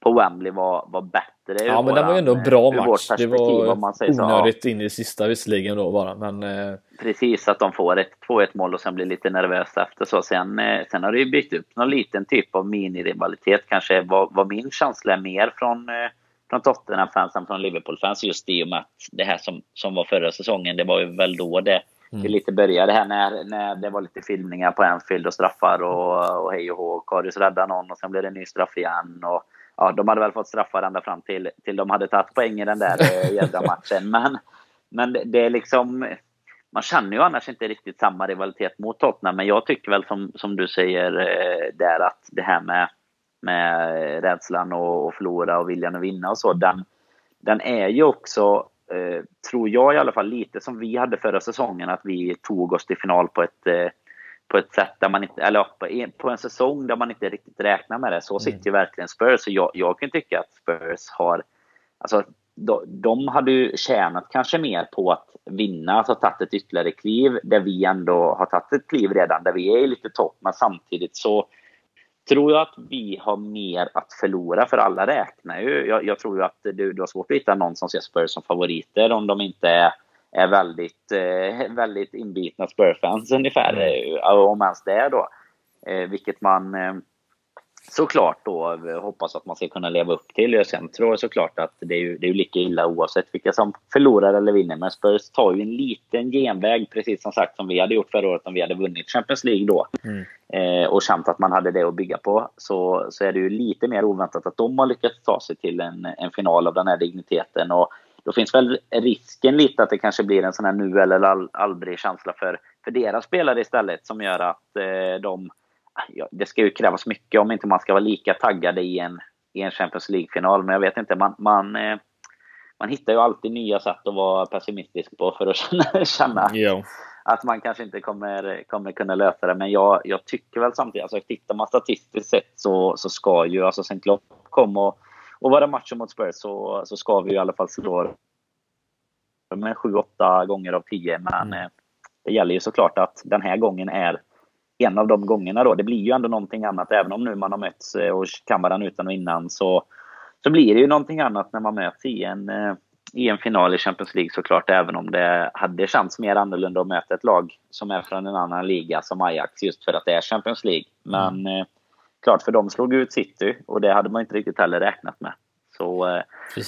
[SPEAKER 2] på Wembley var, var bättre.
[SPEAKER 1] Ja, men det var ju ändå en bra match. Det var onödigt in i det sista visserligen då bara. Men, eh...
[SPEAKER 2] Precis, att de får ett 2-1 mål och sen blir lite nervösa efter så. Sen, eh, sen har det ju byggt upp någon liten typ av minirivalitet. Kanske vad, vad min känsla är mer från, eh, från Tottenham-fans än från Liverpool-fans. Just i och med att det här som, som var förra säsongen, det var ju väl då det mm. det lite började här när, när det var lite filmningar på Anfield och straffar och, och hej och hå. Karius räddade någon och sen blev det en ny straff igen. Och, ja, de hade väl fått straffar ända fram till, till de hade tagit poäng i den där eh, jädra matchen. Men, men det, det är liksom man känner ju annars inte riktigt samma rivalitet mot Tottenham, men jag tycker väl som, som du säger eh, där att det här med, med rädslan och, och förlora och viljan att vinna och så, den, den är ju också, eh, tror jag i alla fall, lite som vi hade förra säsongen, att vi tog oss till final på ett, eh, på ett sätt där man inte, eller på, på en säsong där man inte riktigt räknar med det. Så sitter mm. ju verkligen Spurs. Så jag, jag kan tycka att Spurs har, alltså de, hade ju tjänat kanske mer på att vinna, alltså tagit ett ytterligare kliv där vi ändå har tagit ett kliv redan, där vi är lite topp. Men samtidigt så tror jag att vi har mer att förlora, för alla räknar ju. Jag, jag tror ju att du, du har svårt att hitta någon som ser Spurs som favoriter om de inte är, är väldigt, eh, väldigt inbitna Spurs-fans ungefär, mm. Eh, om ens det då. Eh, vilket man såklart då hoppas att man ska kunna leva upp till. Sen tror jag såklart att det är ju, det är ju lika illa oavsett vilka som förlorar eller vinner. Men Spurs tar ju en liten genväg, precis som sagt som vi hade gjort förra året om vi hade vunnit Champions League då. Mm. Eh, och känt att man hade det att bygga på. Så, så är det ju lite mer oväntat att de har lyckats ta sig till en, en final av den här digniteten. Och då finns väl risken lite att det kanske blir en sån här nu eller aldrig känsla för, för deras spelare istället som gör att eh, de ja, det ska ju krävas mycket om inte man ska vara lika taggad i en, i en Champions League-final. Men jag vet inte, man, man, eh, man hittar ju alltid nya sätt att vara pessimistisk på för att känna, känna ja. att man kanske inte kommer, kommer kunna lösa det. Men jag, jag tycker väl samtidigt, alltså tittar man statistiskt sett så, så ska ju, alltså sen Klopp kom och, och vara matchen mot Spurs så, så ska vi i alla fall slå med 7-8 gånger av 10. Men mm. Eh, det gäller ju såklart att den här gången är en av de gångerna då. Det blir ju ändå någonting annat, även om nu man har mötts eh, och varandra utan och innan, så, så blir det ju någonting annat när man möts i en, eh, i en final i Champions League såklart, även om det hade känts mer annorlunda att möta ett lag som är från en annan liga som Ajax, just för att det är Champions League. Men mm. Klart, för de slog ut City och det hade man inte riktigt heller räknat med. Så eh,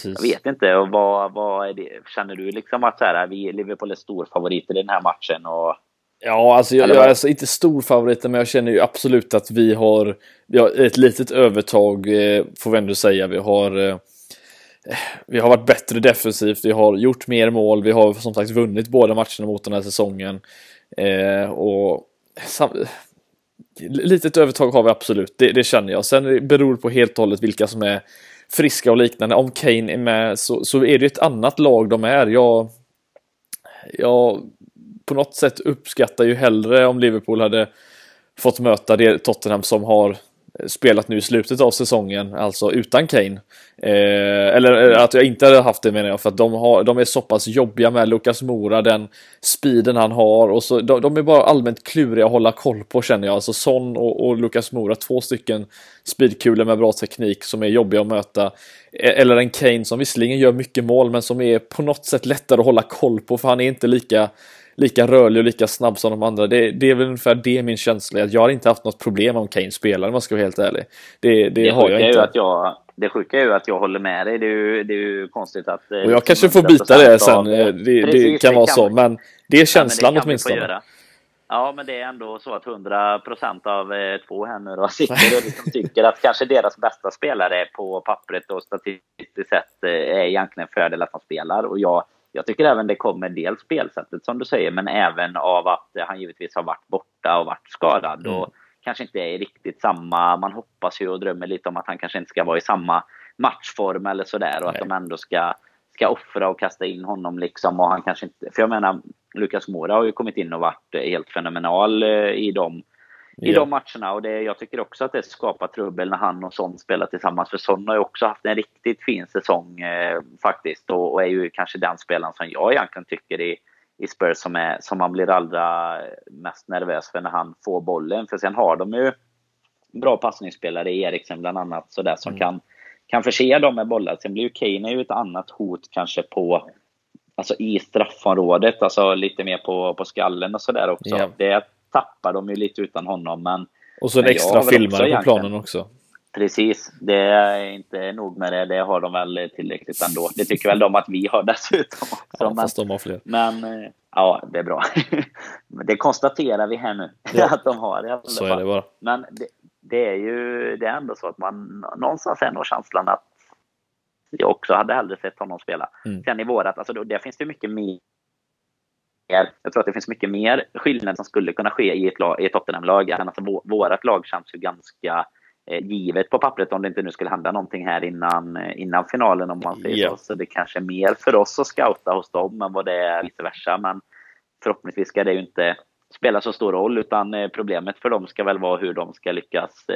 [SPEAKER 2] jag vet inte, och vad, vad är det? känner du liksom att så här, vi Liverpool är storfavoriter i den här matchen och
[SPEAKER 1] Ja, alltså jag, jag är alltså inte stor favorit, men jag känner ju absolut att vi har, vi har ett litet övertag, eh, får vi ändå säga. Vi har, eh, vi har varit bättre defensivt, vi har gjort mer mål, vi har som sagt vunnit båda matcherna mot den här säsongen. Eh, och litet övertag har vi absolut, det, det, känner jag. Sen beror det på helt och hållet vilka som är friska och liknande. Om Kane är med så, så är det ett annat lag de är. Jag, jag på något sätt uppskattar ju hellre om Liverpool hade fått möta det Tottenham som har spelat nu i slutet av säsongen, alltså utan Kane. Eh, eller eh, att jag inte hade haft det menar jag, för att de, har, de är så pass jobbiga med Lukas Mora, den speeden han har och så, de, de, är bara allmänt kluriga att hålla koll på känner jag. Alltså Son och, och Lukas Mora, två stycken speedkulor med bra teknik som är jobbiga att möta. E, eller en Kane som visserligen gör mycket mål men som är på något sätt lättare att hålla koll på för han är inte lika lika rörlig och lika snabb som de andra. Det, det är väl ungefär det min känsla är. Jag har inte haft något problem om Kane spelar om jag ska vara helt ärlig. Det, det, det har jag inte.
[SPEAKER 2] Att jag, det sjuka är ju att jag håller med dig. Det är ju, det är ju konstigt att...
[SPEAKER 1] Och jag kanske får byta det sen. Det, det kan vara kan, så. Men det är känslan ja, åtminstone.
[SPEAKER 2] Ja, men det är ändå så att 100 procent av eh, två här nu då sitter och liksom tycker att kanske deras bästa spelare på pappret och statistiskt sett eh, är egentligen fördel att han spelar. Och jag, jag tycker även det kommer dels spelsättet som du säger, men även av att han givetvis har varit borta och varit skadad. Mm. Och kanske inte är riktigt samma, man hoppas ju och drömmer lite om att han kanske inte ska vara i samma matchform eller sådär och Nej. att de ändå ska, ska offra och kasta in honom liksom och han kanske inte, för jag menar Lukas Mora har ju kommit in och varit helt fenomenal eh, i de i ja. de matcherna. Och det, jag tycker också att det skapar trubbel när han och Son spelar tillsammans. För Son har ju också haft en riktigt fin säsong eh, faktiskt. Och, och, är ju kanske den spelaren som jag egentligen tycker i, i Spurs som, är, som man blir allra mest nervös för när han får bollen. För sen har de ju bra passningsspelare i Eriksen bland annat sådär som mm. kan, kan förse dem med bollar. Sen blir ju Kane ju ett annat hot kanske på Alltså i straffområdet, alltså lite mer på, på skallen och sådär också. Yeah. Det tappar de ju lite utan honom. Men,
[SPEAKER 1] och så en extra filmare på planen också.
[SPEAKER 2] Precis, det är inte nog med det. Det har de väl tillräckligt ändå. Det tycker väl de att vi har dessutom också.
[SPEAKER 1] Ja, fast de har fler.
[SPEAKER 2] Men, Ja, det är bra. det konstaterar vi här nu, ja. att de har i alla
[SPEAKER 1] Så fall. är det bara.
[SPEAKER 2] Men det, det, är ju det är ändå så att man någonstans nog känslan att jag också hade hellre sett honom spela. Mm. Sen i vårat, alltså då, där finns det mycket mer jag tror att det finns mycket mer skillnad som skulle kunna ske i ett, lag, i ett Tottenham-lag. Alltså, vårat lag känns ju ganska eh, givet på pappret om det inte nu skulle hända någonting här innan, eh, innan finalen om man säger yeah. så. Så det kanske är mer för oss att scouta hos dem än vad det är vice versa. Men förhoppningsvis ska det ju inte spela så stor roll utan eh, problemet för dem ska väl vara hur de ska lyckas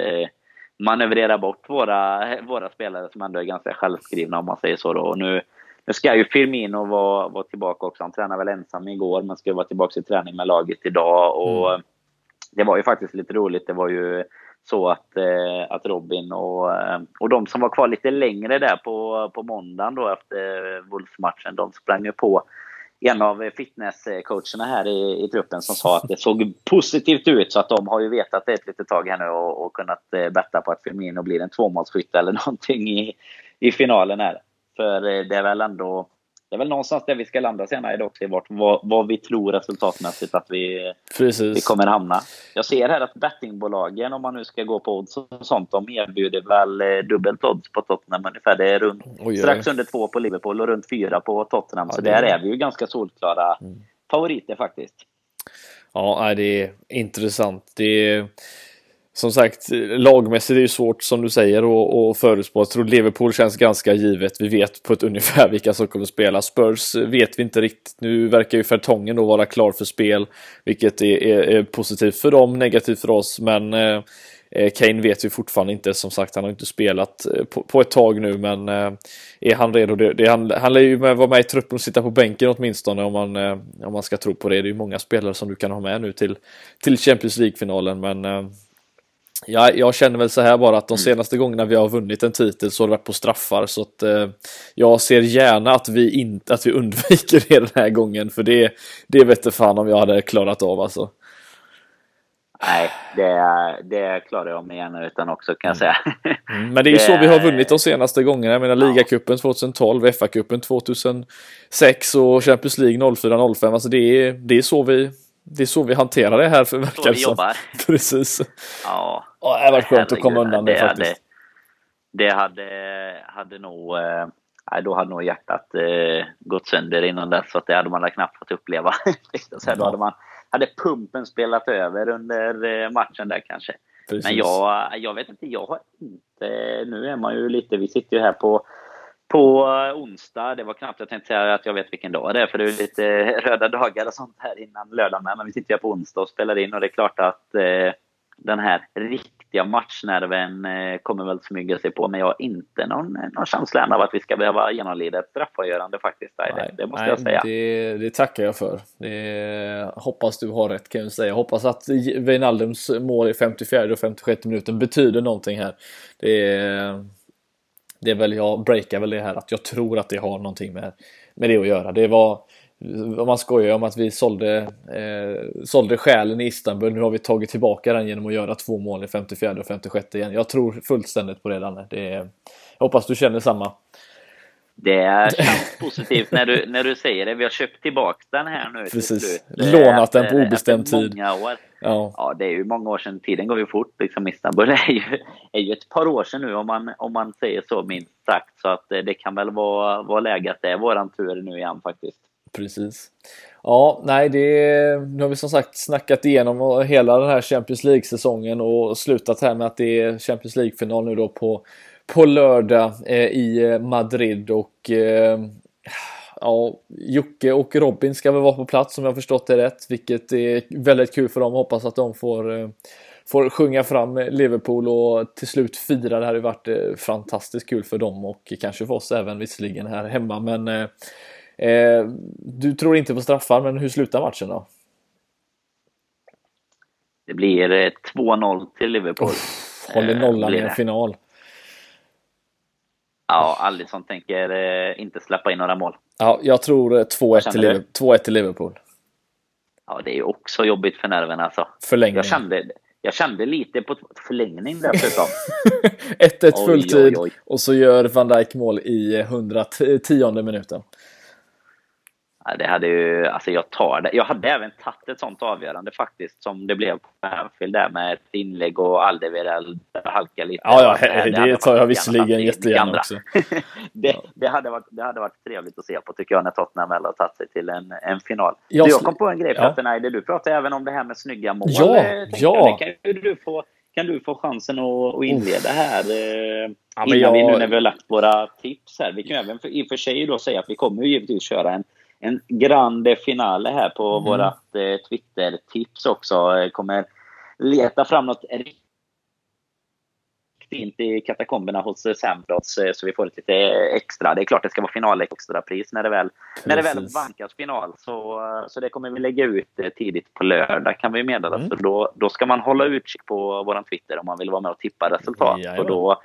[SPEAKER 2] manövrera bort våra, våra spelare som ändå är ganska självskrivna om man säger så. Då. Och nu, nu ska ju Firmino vara, vara tillbaka också. Han tränade väl ensam igår men ska vara tillbaka i träning med laget idag. Och mm. Det var ju faktiskt lite roligt. Det var ju så att, eh, att Robin och, eh, och de som var kvar lite längre där på, på måndagen då efter Wolves-matchen, de sprang ju på en av fitnesscoacherna här i, i truppen som sa att det såg positivt ut. Så att de har ju vetat det ett litet tag här nu och, och kunnat eh, betta på att Firmino blir en tvåmålsskytt eller någonting i, i finalen här. För det är väl ändå det är väl någonstans där vi ska landa senare idag också, vart, vad, vad vi tror resultatmässigt att vi, vi kommer hamna. Jag ser här att bettingbolagen, om man nu ska gå på odds och sånt, de erbjuder väl eh, dubbelt odds på Tottenham ungefär. Det är runt, oj, strax under två på Liverpool och runt fyra på Tottenham. Ja, så där är vi ju ganska solklara mm. favoriter faktiskt.
[SPEAKER 1] Ja, det är intressant. Det är som sagt, lagmässigt är det ju svårt som du säger att förutspå. Jag tror Liverpool känns ganska givet. Vi vet på ett ungefär vilka som kommer att spela. Spurs vet vi inte riktigt. Nu verkar ju Fertongen då vara klar för spel, vilket är, är, är positivt för dem, negativt för oss. Men eh, eh Kane vet vi fortfarande inte. Som sagt, han har inte spelat eh, på, på ett tag nu, men eh, är han redo? Det, det, han, han lär ju vara med i truppen och sitta på bänken åtminstone om man, eh, om man ska tro på det. Det är ju många spelare som du kan ha med nu till, till Champions League-finalen, men eh, eh, Ja, jag känner väl så här bara att de mm. senaste gångerna vi har vunnit en titel så har det varit på straffar så att eh, jag ser gärna att vi inte att vi undviker det den här gången för det det vet fan om jag hade klarat av alltså.
[SPEAKER 2] Nej, det, det klarar jag mig gärna utan också kan jag säga.
[SPEAKER 1] Mm, men det är ju så vi har vunnit de senaste gångerna. Jag menar ligacupen 2012, FA-cupen 2006 och Champions League 04-05. Alltså det är, det är så vi det är så vi hanterar det här för verkar
[SPEAKER 2] det jobbar.
[SPEAKER 1] Precis.
[SPEAKER 2] Ja.
[SPEAKER 1] Ja. Det varit skönt att komma undan det, det faktiskt.
[SPEAKER 2] Hade, det hade, hade nog, eh, då hade nog hjärtat eh, gått sönder innan dess. Så att det hade man knappt fått uppleva. så här, då hade, man, hade pumpen spelat över under eh, matchen där kanske. Precis. Men jag, jag vet inte, jag har inte, nu är man ju lite, vi sitter ju här på på onsdag. Det var knappt jag tänkte säga att jag vet vilken dag det är, för det är lite röda dagar och sånt här innan lördagen. Men vi sitter här på onsdag och spelar in och det är klart att eh, den här riktiga matchnerven eh, kommer väl smyga sig på. Men jag har inte någon, någon känsla än av att vi ska behöva genomlida ett straffavgörande faktiskt. Nej, det, det, måste nej, jag säga.
[SPEAKER 1] Det, det tackar jag för. Det, hoppas du har rätt kan jag säga. Hoppas att Wijnaldums mål i 54 och 56 minuten betyder någonting här. Det det är väl, jag breakar väl det här att jag tror att det har någonting med, med det att göra. Det var, man skojar om att vi sålde, eh, sålde själen i Istanbul, nu har vi tagit tillbaka den genom att göra två mål i 54 och 56 igen. Jag tror fullständigt på det Danne. Det är, jag hoppas du känner samma.
[SPEAKER 2] Det känns positivt när du, när du säger det. Vi har köpt tillbaka den här nu.
[SPEAKER 1] Precis. Lånat den på obestämd tid.
[SPEAKER 2] År. Ja. ja, det är ju många år sedan. Tiden går ju fort. Liksom, Istanbul är ju, är ju ett par år sedan nu om man, om man säger så minst sagt. Så att det kan väl vara, vara läge att det är våran tur nu igen faktiskt.
[SPEAKER 1] Precis. Ja, nej, det nu har vi som sagt snackat igenom hela den här Champions League-säsongen och slutat här med att det är Champions League-final nu då på på lördag eh, i eh, Madrid och eh, ja, Jocke och Robin ska väl vara på plats om jag förstått det rätt, vilket är väldigt kul för dem. Hoppas att de får, eh, får sjunga fram Liverpool och till slut fira. Det hade varit eh, fantastiskt kul för dem och kanske för oss även visserligen här hemma. Men eh, eh, eh du tror inte på straffar, men hur slutar matchen då?
[SPEAKER 2] Det blir 2-0 till Liverpool.
[SPEAKER 1] håller nollan i en final.
[SPEAKER 2] Ja, Alisson tänker eh, inte släppa in några mål.
[SPEAKER 1] Ja, jag tror 2-1 till, Liverpool, till Liverpool.
[SPEAKER 2] Ja, det är ju också jobbigt för nerverna alltså.
[SPEAKER 1] Förlängning.
[SPEAKER 2] Jag kände, jag kände lite på förlängning dessutom.
[SPEAKER 1] 1-1 fulltid och så gör van Dijk mål i 110 minuten.
[SPEAKER 2] Det hade ju, alltså jag tar det. Jag hade även tagit ett sånt avgörande faktiskt som det blev på Anfield där med ett inlägg och Aldevirel halka lite.
[SPEAKER 1] Ja, ja det, det, det tar jag visserligen jättegärna också.
[SPEAKER 2] det, det, hade varit, det hade varit trevligt att se på tycker jag när Tottenham väl har tagit sig till en, en final. Jag, jag kom på en grej Petter ja. du pratade även om det här med snygga mål.
[SPEAKER 1] Ja, ja.
[SPEAKER 2] Kan du få kan du få chansen att, att inleda här eh, ja, innan jag... vi nu när vi har lagt våra tips här. Vi kan även för, i och för sig då säga att vi kommer ju givetvis köra en en grande finale här på mm. vårat eh, Twitter-tips också. Kommer leta fram något riktigt fint i katakomberna hos Sambrods eh, så vi får lite extra. Det är klart det ska vara final extrapris när det väl, när det väl vankas final. Så, så det kommer vi lägga ut eh, tidigt på lördag kan vi meddela. Mm. Så då, då ska man hålla utkik på våran Twitter om man vill vara med och tippa resultat. Ja, och då,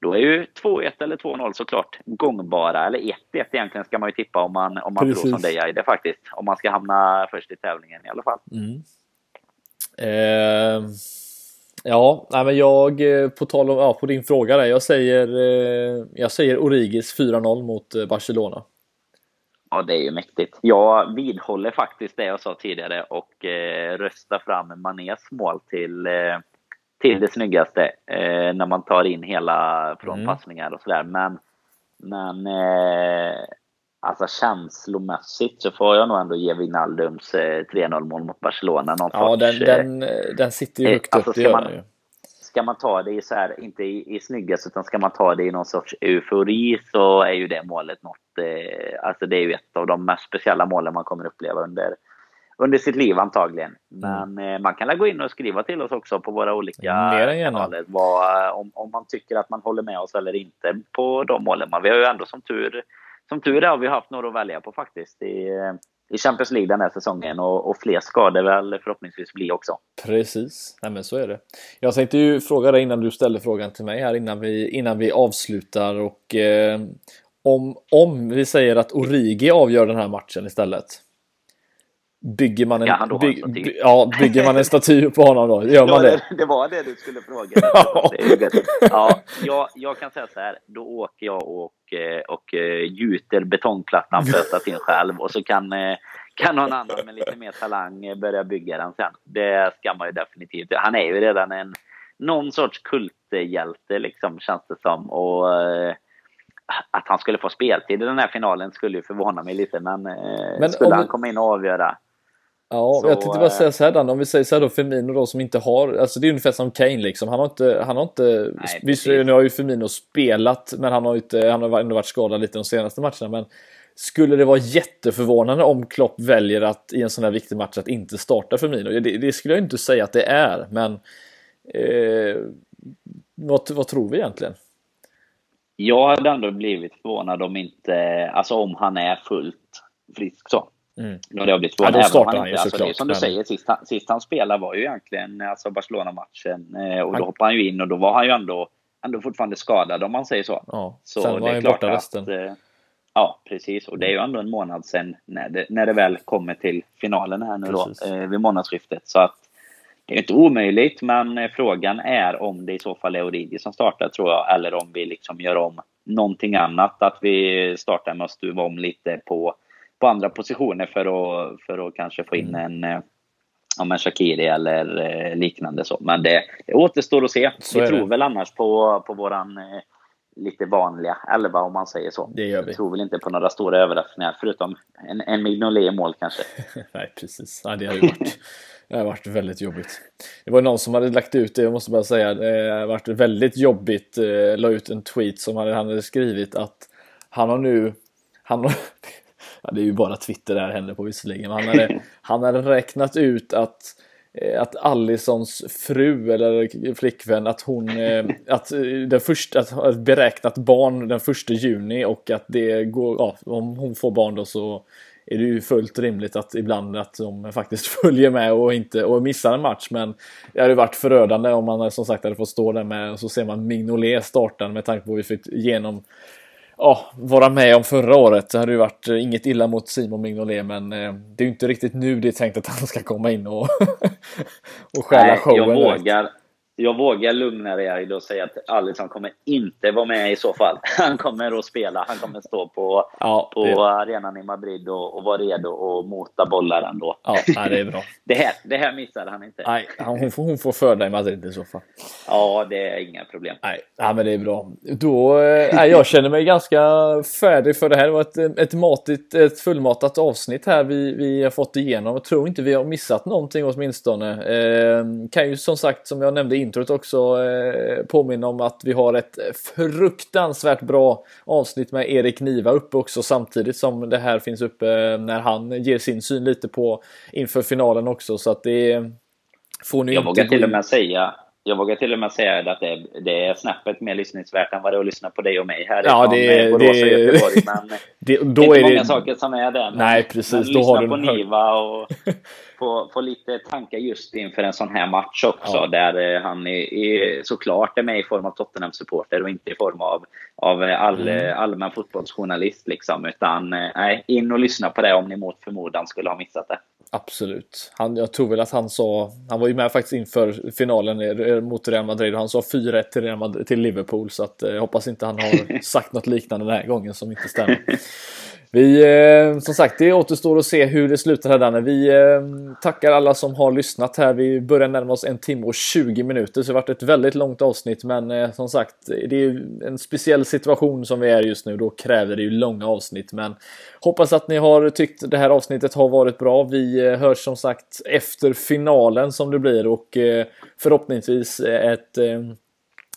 [SPEAKER 2] då är ju 2-1 eller 2-0 såklart gångbara. Eller 1-1 egentligen ska man ju tippa om man, om man tror som dig Aide faktiskt. Om man ska hamna först i tävlingen i alla fall. Mm.
[SPEAKER 1] Eh, ja, nej, men jag eh, på tal om ja, på din fråga där. Jag säger, eh, jag säger Origis 4-0 mot eh, Barcelona.
[SPEAKER 2] Ja, det är ju mäktigt. Jag vidhåller faktiskt det jag sa tidigare och eh, röstar fram Manés mål till eh, till det snyggaste eh, när man tar in hela frånpassningar mm. och sådär. Men, men eh, alltså känslomässigt så får jag nog ändå ge Wijnaldums eh, 3-0 mål mot Barcelona någon
[SPEAKER 1] Ja, sorts, den, den, den sitter ju eh, högt alltså, upp, det gör man, ju.
[SPEAKER 2] Ska man ta det i så här, inte i, i snyggast, utan ska man ta det i någon sorts eufori så är ju det målet något, eh, alltså det är ju ett av de mest speciella målen man kommer uppleva under under sitt liv antagligen. Mm. Men mm. man kan gå in och skriva till oss också på våra olika kanaler. Vad, om, om man tycker att man håller med oss eller inte på de målen. vi har ju ändå som tur, som tur är har vi haft några att välja på faktiskt i, i Champions League den här säsongen och, och fler ska det väl förhoppningsvis bli också.
[SPEAKER 1] Precis, Nej, men så är det. Jag tänkte ju fråga dig innan du ställde frågan till mig här innan vi, innan vi avslutar och eh, om, om vi säger att Origi avgör den här matchen istället. Bygger man en, ja, by, by, ja, bygger man en staty på honom då? Gör man det?
[SPEAKER 2] Det var det du skulle fråga. ja, jag, jag kan säga så här. Då åker jag och, eh, och eh, gjuter betongplattan för statyn själv och så kan, eh, kan någon annan med lite mer talang börja bygga den sen. Det ska man ju definitivt. Han är ju redan en någon sorts kulthjälte liksom känns det som. Och att han skulle få speltid i den här finalen skulle ju förvåna mig lite. Men, men skulle han komma in och avgöra
[SPEAKER 1] Ja, så, jag tänkte bara säga så här Dan, om vi säger så här då Firmino då som inte har, alltså det är ungefär som Kane liksom. Han har inte, han har inte, nej, visst nu har ju Firmino spelat men han har ju inte, han har ändå varit skadad lite de senaste matcherna men skulle det vara jätteförvånande om Klopp väljer att i en sån här viktig match att inte starta Firmino? Det, det skulle jag inte säga att det är men eh, vad, vad tror vi egentligen?
[SPEAKER 2] Jag hade ändå blivit förvånad om inte, alltså om han är fullt frisk så. Mm. Nu jag blivit förvånad. Ja, då startar han ju alltså, såklart. Som du säger, sist han, sist han spelade var ju egentligen alltså Barcelona-matchen. Eh, och då hoppade han ju in och då var han ju ändå, ändå fortfarande skadad om man säger så.
[SPEAKER 1] Ja, så sen var det är klart borta resten. Att, eh,
[SPEAKER 2] ja, precis. Och det är ju ändå en månad sen när det, när det väl kommer till finalen här nu precis. då, eh, vid månadsskiftet. Så att det är inte omöjligt, men eh, frågan är om det i så fall är Origi som startar tror jag, eller om vi liksom gör om någonting annat. Att vi startar med att stuva om lite på på andra positioner för att, för att kanske få in mm. en om en Shakiri eller eh, liknande så. Men det, det återstår att se. Så vi tror det. väl annars på, på våran eh, lite vanliga elva om man säger så.
[SPEAKER 1] Det gör vi.
[SPEAKER 2] vi tror väl inte på några stora överraskningar förutom en, en Mignolet i mål kanske.
[SPEAKER 1] Nej, precis. Ja, det har ju varit, det har varit väldigt jobbigt. Det var någon som hade lagt ut det, jag måste bara säga, det har varit väldigt jobbigt. Eh, la ut en tweet som han hade skrivit att han har nu han har, ja, det är ju bara Twitter det här händer på visserligen, han hade, han hade räknat ut att eh, att Allisons fru eller flickvän att hon eh, att eh, den första att beräknat barn den första juni och att det går ja, om hon får barn då så är det ju fullt rimligt att ibland att de faktiskt följer med och inte och missar en match men det hade varit förödande om man som sagt hade fått stå där med och så ser man Mignolet starta med tanke på att vi fick igenom ja, vara med om förra året. Det hade ju varit eh, inget illa mot Simon Mignolet men eh, det är ju inte riktigt nu det är tänkt att han ska komma in och, och stjäla showen.
[SPEAKER 2] Jag vågar, jag vågar lugna dig och säga att Alisson kommer inte vara med i så fall. Han kommer att spela. Han kommer stå på, ja, på det... arenan i Madrid och, och vara redo att mota bollar ändå.
[SPEAKER 1] Ja, det är bra.
[SPEAKER 2] det, här, det här missade han inte.
[SPEAKER 1] Nej, hon får, hon får föda i Madrid i så fall.
[SPEAKER 2] Ja, det är inga problem.
[SPEAKER 1] Nej, ja, men det är bra. Då, äh, jag känner mig ganska färdig för det här. Det var ett, ett, matigt, ett fullmatat avsnitt här vi, vi har fått igenom. Jag tror inte vi har missat någonting åtminstone. Eh, kan ju som sagt, som jag nämnde i introt också, eh, påminna om att vi har ett fruktansvärt bra avsnitt med Erik Niva uppe också samtidigt som det här finns uppe när han ger sin syn lite på inför finalen också. Så att det får ni
[SPEAKER 2] Jag vågar till och med säga jag vågar till och med säga att det är, det är snäppet mer lyssningsvärt än vad det är att lyssna på dig och mig här
[SPEAKER 1] ja, det,
[SPEAKER 2] är,
[SPEAKER 1] Borås och Göteborg.
[SPEAKER 2] Men det, då det är inte är många det... saker som är det.
[SPEAKER 1] Nej, precis. Men
[SPEAKER 2] då lyssna har du på Niva och få, få lite tankar just inför en sån här match också. Ja. Där eh, han är, är, såklart är med i form av Tottenham-supporter och inte i form av, av all, mm. allmän fotbollsjournalist. Liksom, utan eh, nej, in och lyssna på det om ni mot förmodan skulle ha missat det.
[SPEAKER 1] Absolut. Han, jag tror väl att han sa, han var ju med faktiskt inför finalen mot Real Madrid och han sa 4-1 till, till Liverpool så att eh, jag hoppas inte han har sagt något liknande den här gången som inte stämmer. Vi, eh, som sagt, det återstår att se hur det slutar här Danne. Vi eh, tackar alla som har lyssnat här. Vi börjar närma oss en timme och 20 minuter, så det har varit ett väldigt långt avsnitt. Men eh, som sagt, det är en speciell situation som vi är just nu. Då kräver det ju långa avsnitt. Men hoppas att ni har tyckt det här avsnittet har varit bra. Vi eh, hörs som sagt efter finalen som det blir och eh, förhoppningsvis ett eh,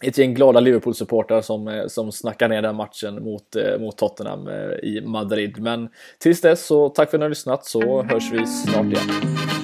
[SPEAKER 1] ett gäng glada Liverpool-supportrar som, eh, som snackar ner den matchen mot, eh, mot Tottenham eh, i Madrid. Men tills dess så tack för att ni har lyssnat så hörs vi snart igen.